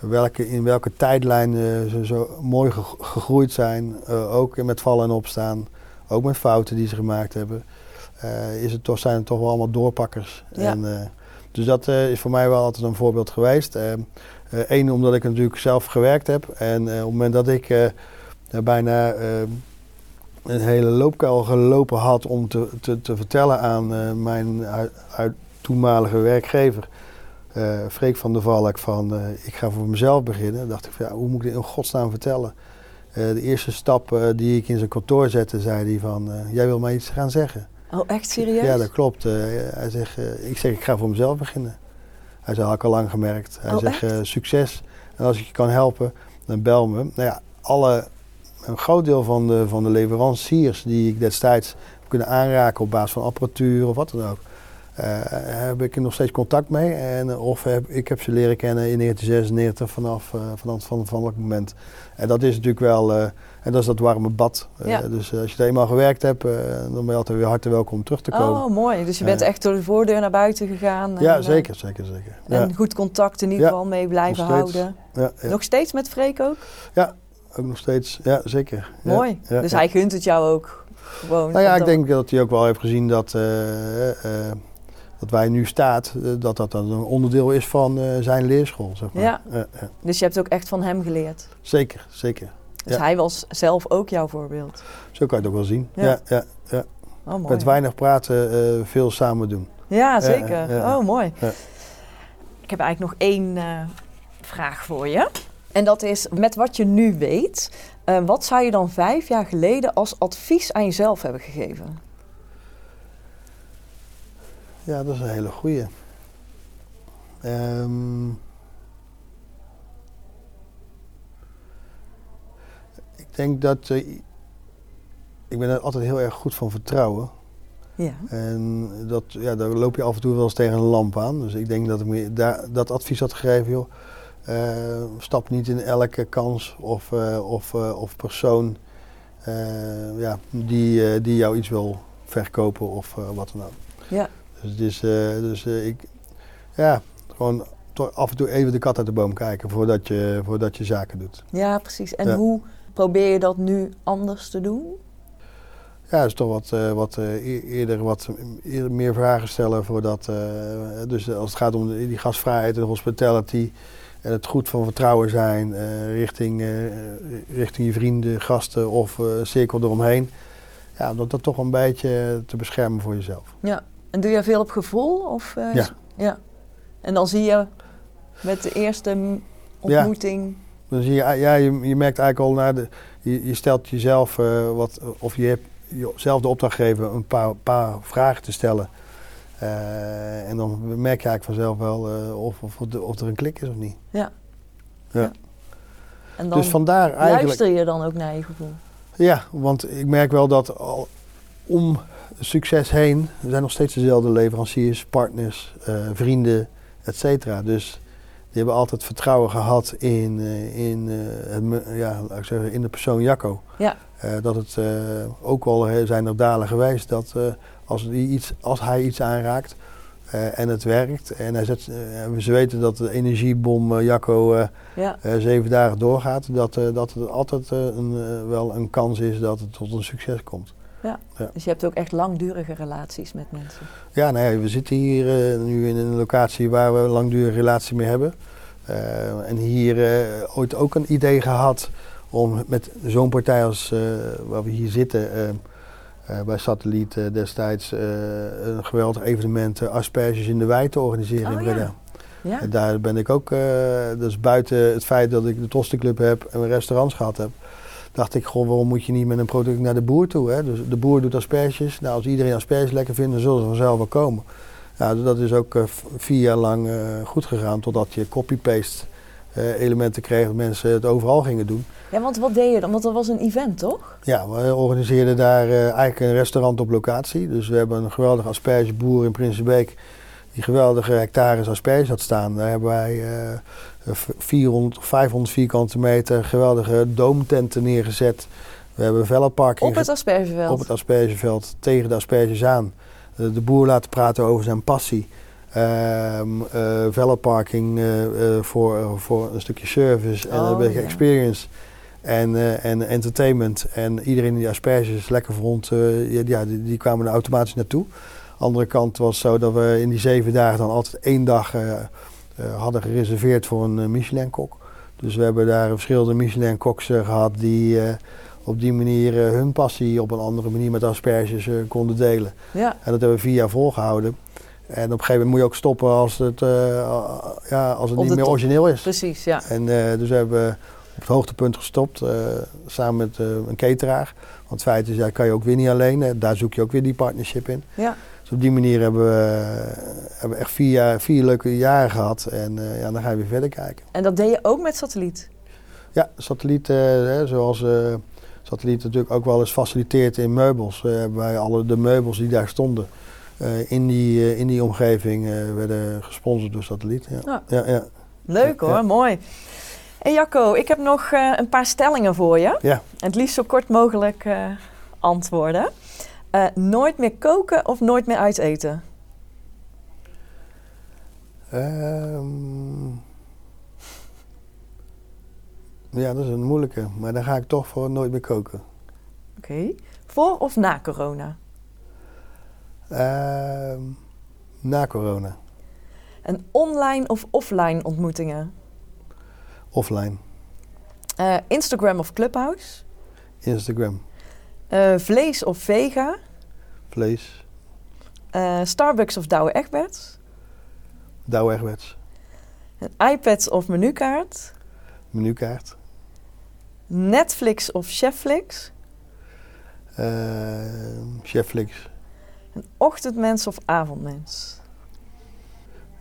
[SPEAKER 1] welke, in welke tijdlijn eh, ze zo mooi ge- gegroeid zijn, eh, ook met vallen en opstaan, ook met fouten die ze gemaakt hebben, eh, is het toch, zijn het toch wel allemaal doorpakkers.
[SPEAKER 2] Ja.
[SPEAKER 1] En, eh, dus dat eh, is voor mij wel altijd een voorbeeld geweest. Eén, omdat ik natuurlijk zelf gewerkt heb. En eh, op het moment dat ik eh, bijna eh, een hele loopkuil gelopen had om te, te, te vertellen aan eh, mijn ui- uit, toenmalige werkgever, eh Freek van der Valk, van eh, ik ga voor mezelf beginnen. dacht ik van ja, hoe moet ik dit in godsnaam vertellen? Eh, de eerste stap eh, die ik in zijn kantoor zette, zei hij van eh, jij wil mij iets gaan zeggen.
[SPEAKER 2] Oh, echt serieus?
[SPEAKER 1] Ja, dat klopt. Eh, hij zegt, eh, ik zeg, ik ga voor mezelf beginnen. Hij zei, had ik al lang gemerkt. Hij
[SPEAKER 2] Oh,
[SPEAKER 1] zegt, eh, succes. En als ik je kan helpen, dan bel me. Nou ja, alle, een groot deel van de, van de leveranciers die ik destijds heb kunnen aanraken op basis van apparatuur of wat dan ook. heb ik er nog steeds contact mee. En, of heb, ik heb ze leren kennen in 1996 vanaf, eh, vanaf van, van dat moment. En dat is natuurlijk wel, en dat is dat warme bad. Eh,
[SPEAKER 2] Ja.
[SPEAKER 1] Dus eh, als je er eenmaal gewerkt hebt, eh, dan ben je altijd weer hartelijk welkom om terug te komen.
[SPEAKER 2] Oh, mooi. Dus je bent echt door de voordeur naar buiten gegaan.
[SPEAKER 1] ja,
[SPEAKER 2] en, eh,
[SPEAKER 1] zeker, zeker, zeker. Ja,
[SPEAKER 2] En goed contact in ieder
[SPEAKER 1] Ja,
[SPEAKER 2] geval mee blijven
[SPEAKER 1] nog
[SPEAKER 2] houden.
[SPEAKER 1] ja, ja.
[SPEAKER 2] Nog steeds met Freek ook?
[SPEAKER 1] ook nog steeds. Ja, zeker. Ja,
[SPEAKER 2] Mooi.
[SPEAKER 1] ja,
[SPEAKER 2] dus
[SPEAKER 1] ja.
[SPEAKER 2] hij gunt het jou ook gewoon.
[SPEAKER 1] Nou ja, ik denk dat hij ook wel heeft gezien dat, dat wij nu staat, dat dat dan een onderdeel is van zijn leerschool. Zeg maar.
[SPEAKER 2] Ja.
[SPEAKER 1] ja.
[SPEAKER 2] Dus je hebt ook echt van hem geleerd.
[SPEAKER 1] Zeker, zeker.
[SPEAKER 2] Dus hij was zelf ook jouw voorbeeld.
[SPEAKER 1] Zo kan je het ook wel zien.
[SPEAKER 2] Ja.
[SPEAKER 1] Ja. Ja,
[SPEAKER 2] Oh, mooi.
[SPEAKER 1] Met weinig praten, eh, veel samen doen.
[SPEAKER 2] Ja, zeker. Oh, mooi. Ik heb eigenlijk nog één eh, vraag voor je. En dat is, met wat je nu weet, eh, wat zou je dan vijf jaar geleden als advies aan jezelf hebben gegeven?
[SPEAKER 1] Ja, dat is een hele goeie. Ehm, denk dat... eh, ik ben er altijd heel erg goed van vertrouwen.
[SPEAKER 2] Ja.
[SPEAKER 1] En dat, ja, daar loop je af en toe wel eens tegen een lamp aan. Dus ik denk dat ik me daar, dat advies had gegeven, joh. eh, stap niet in elke kans of, eh, of, of persoon ja, die, die jou iets wil verkopen of wat dan ook.
[SPEAKER 2] Ja.
[SPEAKER 1] Dus, dus ik, ja, gewoon af en toe even de kat uit de boom kijken voordat je, voordat je zaken doet.
[SPEAKER 2] Ja, precies. En
[SPEAKER 1] Ja.
[SPEAKER 2] hoe probeer je dat nu anders te doen?
[SPEAKER 1] Ja, dus toch wat, eh, wat eh, e- eerder wat eerder meer vragen stellen voordat. eh, dus als het gaat om die gastvrijheid en hospitality en het goed van vertrouwen zijn eh, richting, eh, richting je vrienden, gasten of eh, cirkel eromheen. Ja, om dat, dat toch een beetje te beschermen voor jezelf.
[SPEAKER 2] Ja. En doe je veel op gevoel? Of, eh,
[SPEAKER 1] Ja.
[SPEAKER 2] ja. En dan zie je met de eerste ontmoeting...
[SPEAKER 1] Dan zie je, ah, ja, je, je merkt eigenlijk al naar de. Je, je stelt jezelf eh, wat, of je hebt jezelf de opdracht gegeven een paar, paar vragen te stellen. Eh, en dan merk je eigenlijk vanzelf wel eh, of, of, of er een klik is of niet.
[SPEAKER 2] En dan
[SPEAKER 1] dus vandaar eigenlijk.
[SPEAKER 2] luister je dan ook naar je gevoel.
[SPEAKER 1] Ja, want ik merk wel dat al om succes heen er zijn nog steeds dezelfde leveranciers, partners, vrienden, et cetera. Dus die hebben altijd vertrouwen gehad in, eh, in, eh, het ja, laat ik zeggen, in de persoon Jacco.
[SPEAKER 2] Ja.
[SPEAKER 1] Eh, dat het ook al zijn er dalen geweest dat als, die iets, als hij iets aanraakt en het werkt en hij zet, eh, ze weten dat de energiebom eh, Jacco
[SPEAKER 2] Ja.
[SPEAKER 1] zeven dagen doorgaat, dat, dat het altijd een, wel een kans is dat het tot een succes komt.
[SPEAKER 2] Dus je hebt ook echt langdurige relaties met mensen.
[SPEAKER 1] Ja, nou ja, we zitten hier eh, nu in een locatie waar we een langdurige relatie mee hebben. Eh, en hier eh, ooit ook een idee gehad om met zo'n partij als waar we hier zitten, bij Satelliet destijds, een geweldig evenement, asperges in de wei te organiseren
[SPEAKER 2] Oh,
[SPEAKER 1] in
[SPEAKER 2] ja.
[SPEAKER 1] Breda.
[SPEAKER 2] Ja?
[SPEAKER 1] En daar ben ik ook, dus buiten het feit dat ik de Tostenclub heb en restaurants gehad heb, dacht ik, goh, waarom moet je niet met een product naar de boer toe? Hè? Dus de boer doet asperges. Nou, als iedereen asperges lekker vindt, dan zullen ze vanzelf wel komen. Ja, dus dat is ook eh, vier jaar lang eh, goed gegaan, totdat je copy-paste eh, elementen kreeg, dat mensen het overal gingen doen.
[SPEAKER 2] ja, want wat deed je dan? Want dat was een event, toch?
[SPEAKER 1] Ja, we organiseerden daar eigenlijk een restaurant op locatie. Dus we hebben een geweldige aspergeboer in Prinsenbeek die geweldige hectares asperges had staan. Daar hebben wij eh, 400, 500 vierkante meter geweldige doomtenten neergezet. We hebben een vellenpark
[SPEAKER 2] Op het aspergeveld.
[SPEAKER 1] op het aspergeveld tegen de asperges aan. de, boer laten praten over zijn passie. Ehm eh, valet parking eh, eh, voor, voor een stukje service en
[SPEAKER 2] Oh,
[SPEAKER 1] een beetje experience. En, eh, en entertainment. En iedereen die asperges lekker vond, eh, ja, die, die kwamen er automatisch naartoe. Andere kant was zo dat we in die zeven dagen dan altijd één dag eh, eh, hadden gereserveerd voor een eh, Michelin-kok. Dus we hebben daar verschillende Michelin-koks eh, gehad die op die manier hun passie op een andere manier met asperges konden delen.
[SPEAKER 2] Ja,
[SPEAKER 1] En dat hebben we vier jaar volgehouden. En op een gegeven moment moet je ook stoppen als het, ja, als het
[SPEAKER 2] Op
[SPEAKER 1] niet meer origineel is.
[SPEAKER 2] precies. Ja.
[SPEAKER 1] En eh, dus we hebben op het hoogtepunt gestopt, samen met een cateraar. Want het feit is, ja, kan je ook weer niet alleen. daar zoek je ook weer die partnership in.
[SPEAKER 2] ja.
[SPEAKER 1] Dus op die manier hebben we, hebben we echt vier, jaar, vier leuke jaren gehad. En eh, ja, dan ga je weer verder kijken.
[SPEAKER 2] En dat deed je ook met satelliet?
[SPEAKER 1] Ja, satelliet, eh, zoals eh, satelliet natuurlijk ook wel eens faciliteert in meubels. wij alle de meubels die daar stonden in, die, in die omgeving werden gesponsord door satelliet. Ja.
[SPEAKER 2] Ja.
[SPEAKER 1] Ja, ja.
[SPEAKER 2] Leuk hoor, mooi. En Jacco, ik heb nog een paar stellingen voor je.
[SPEAKER 1] Ja.
[SPEAKER 2] Het liefst zo kort mogelijk antwoorden. Eh, nooit meer koken of nooit meer uit eten?
[SPEAKER 1] Ehm, ja, dat is een moeilijke. Maar dan ga ik toch voor nooit meer koken.
[SPEAKER 2] Oké. Voor of na corona?
[SPEAKER 1] Ehm, na corona.
[SPEAKER 2] En online of offline ontmoetingen?
[SPEAKER 1] Offline.
[SPEAKER 2] Eh, Instagram of Clubhouse?
[SPEAKER 1] Instagram.
[SPEAKER 2] Eh, vlees of vega?
[SPEAKER 1] Vlees.
[SPEAKER 2] Eh, Starbucks of Douwe Egberts?
[SPEAKER 1] Douwe Egberts.
[SPEAKER 2] Een iPad of menukaart?
[SPEAKER 1] Menukaart.
[SPEAKER 2] Netflix of Chefflix?
[SPEAKER 1] Ehm Chefflix.
[SPEAKER 2] Een ochtendmens of avondmens?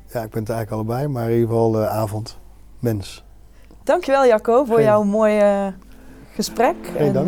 [SPEAKER 1] Ja, ik ben het eigenlijk allebei. Maar in ieder geval eh, avond. Mens.
[SPEAKER 2] Dankjewel Jacco voor
[SPEAKER 1] Geen-
[SPEAKER 2] jouw mooie gesprek.
[SPEAKER 1] Geen dank.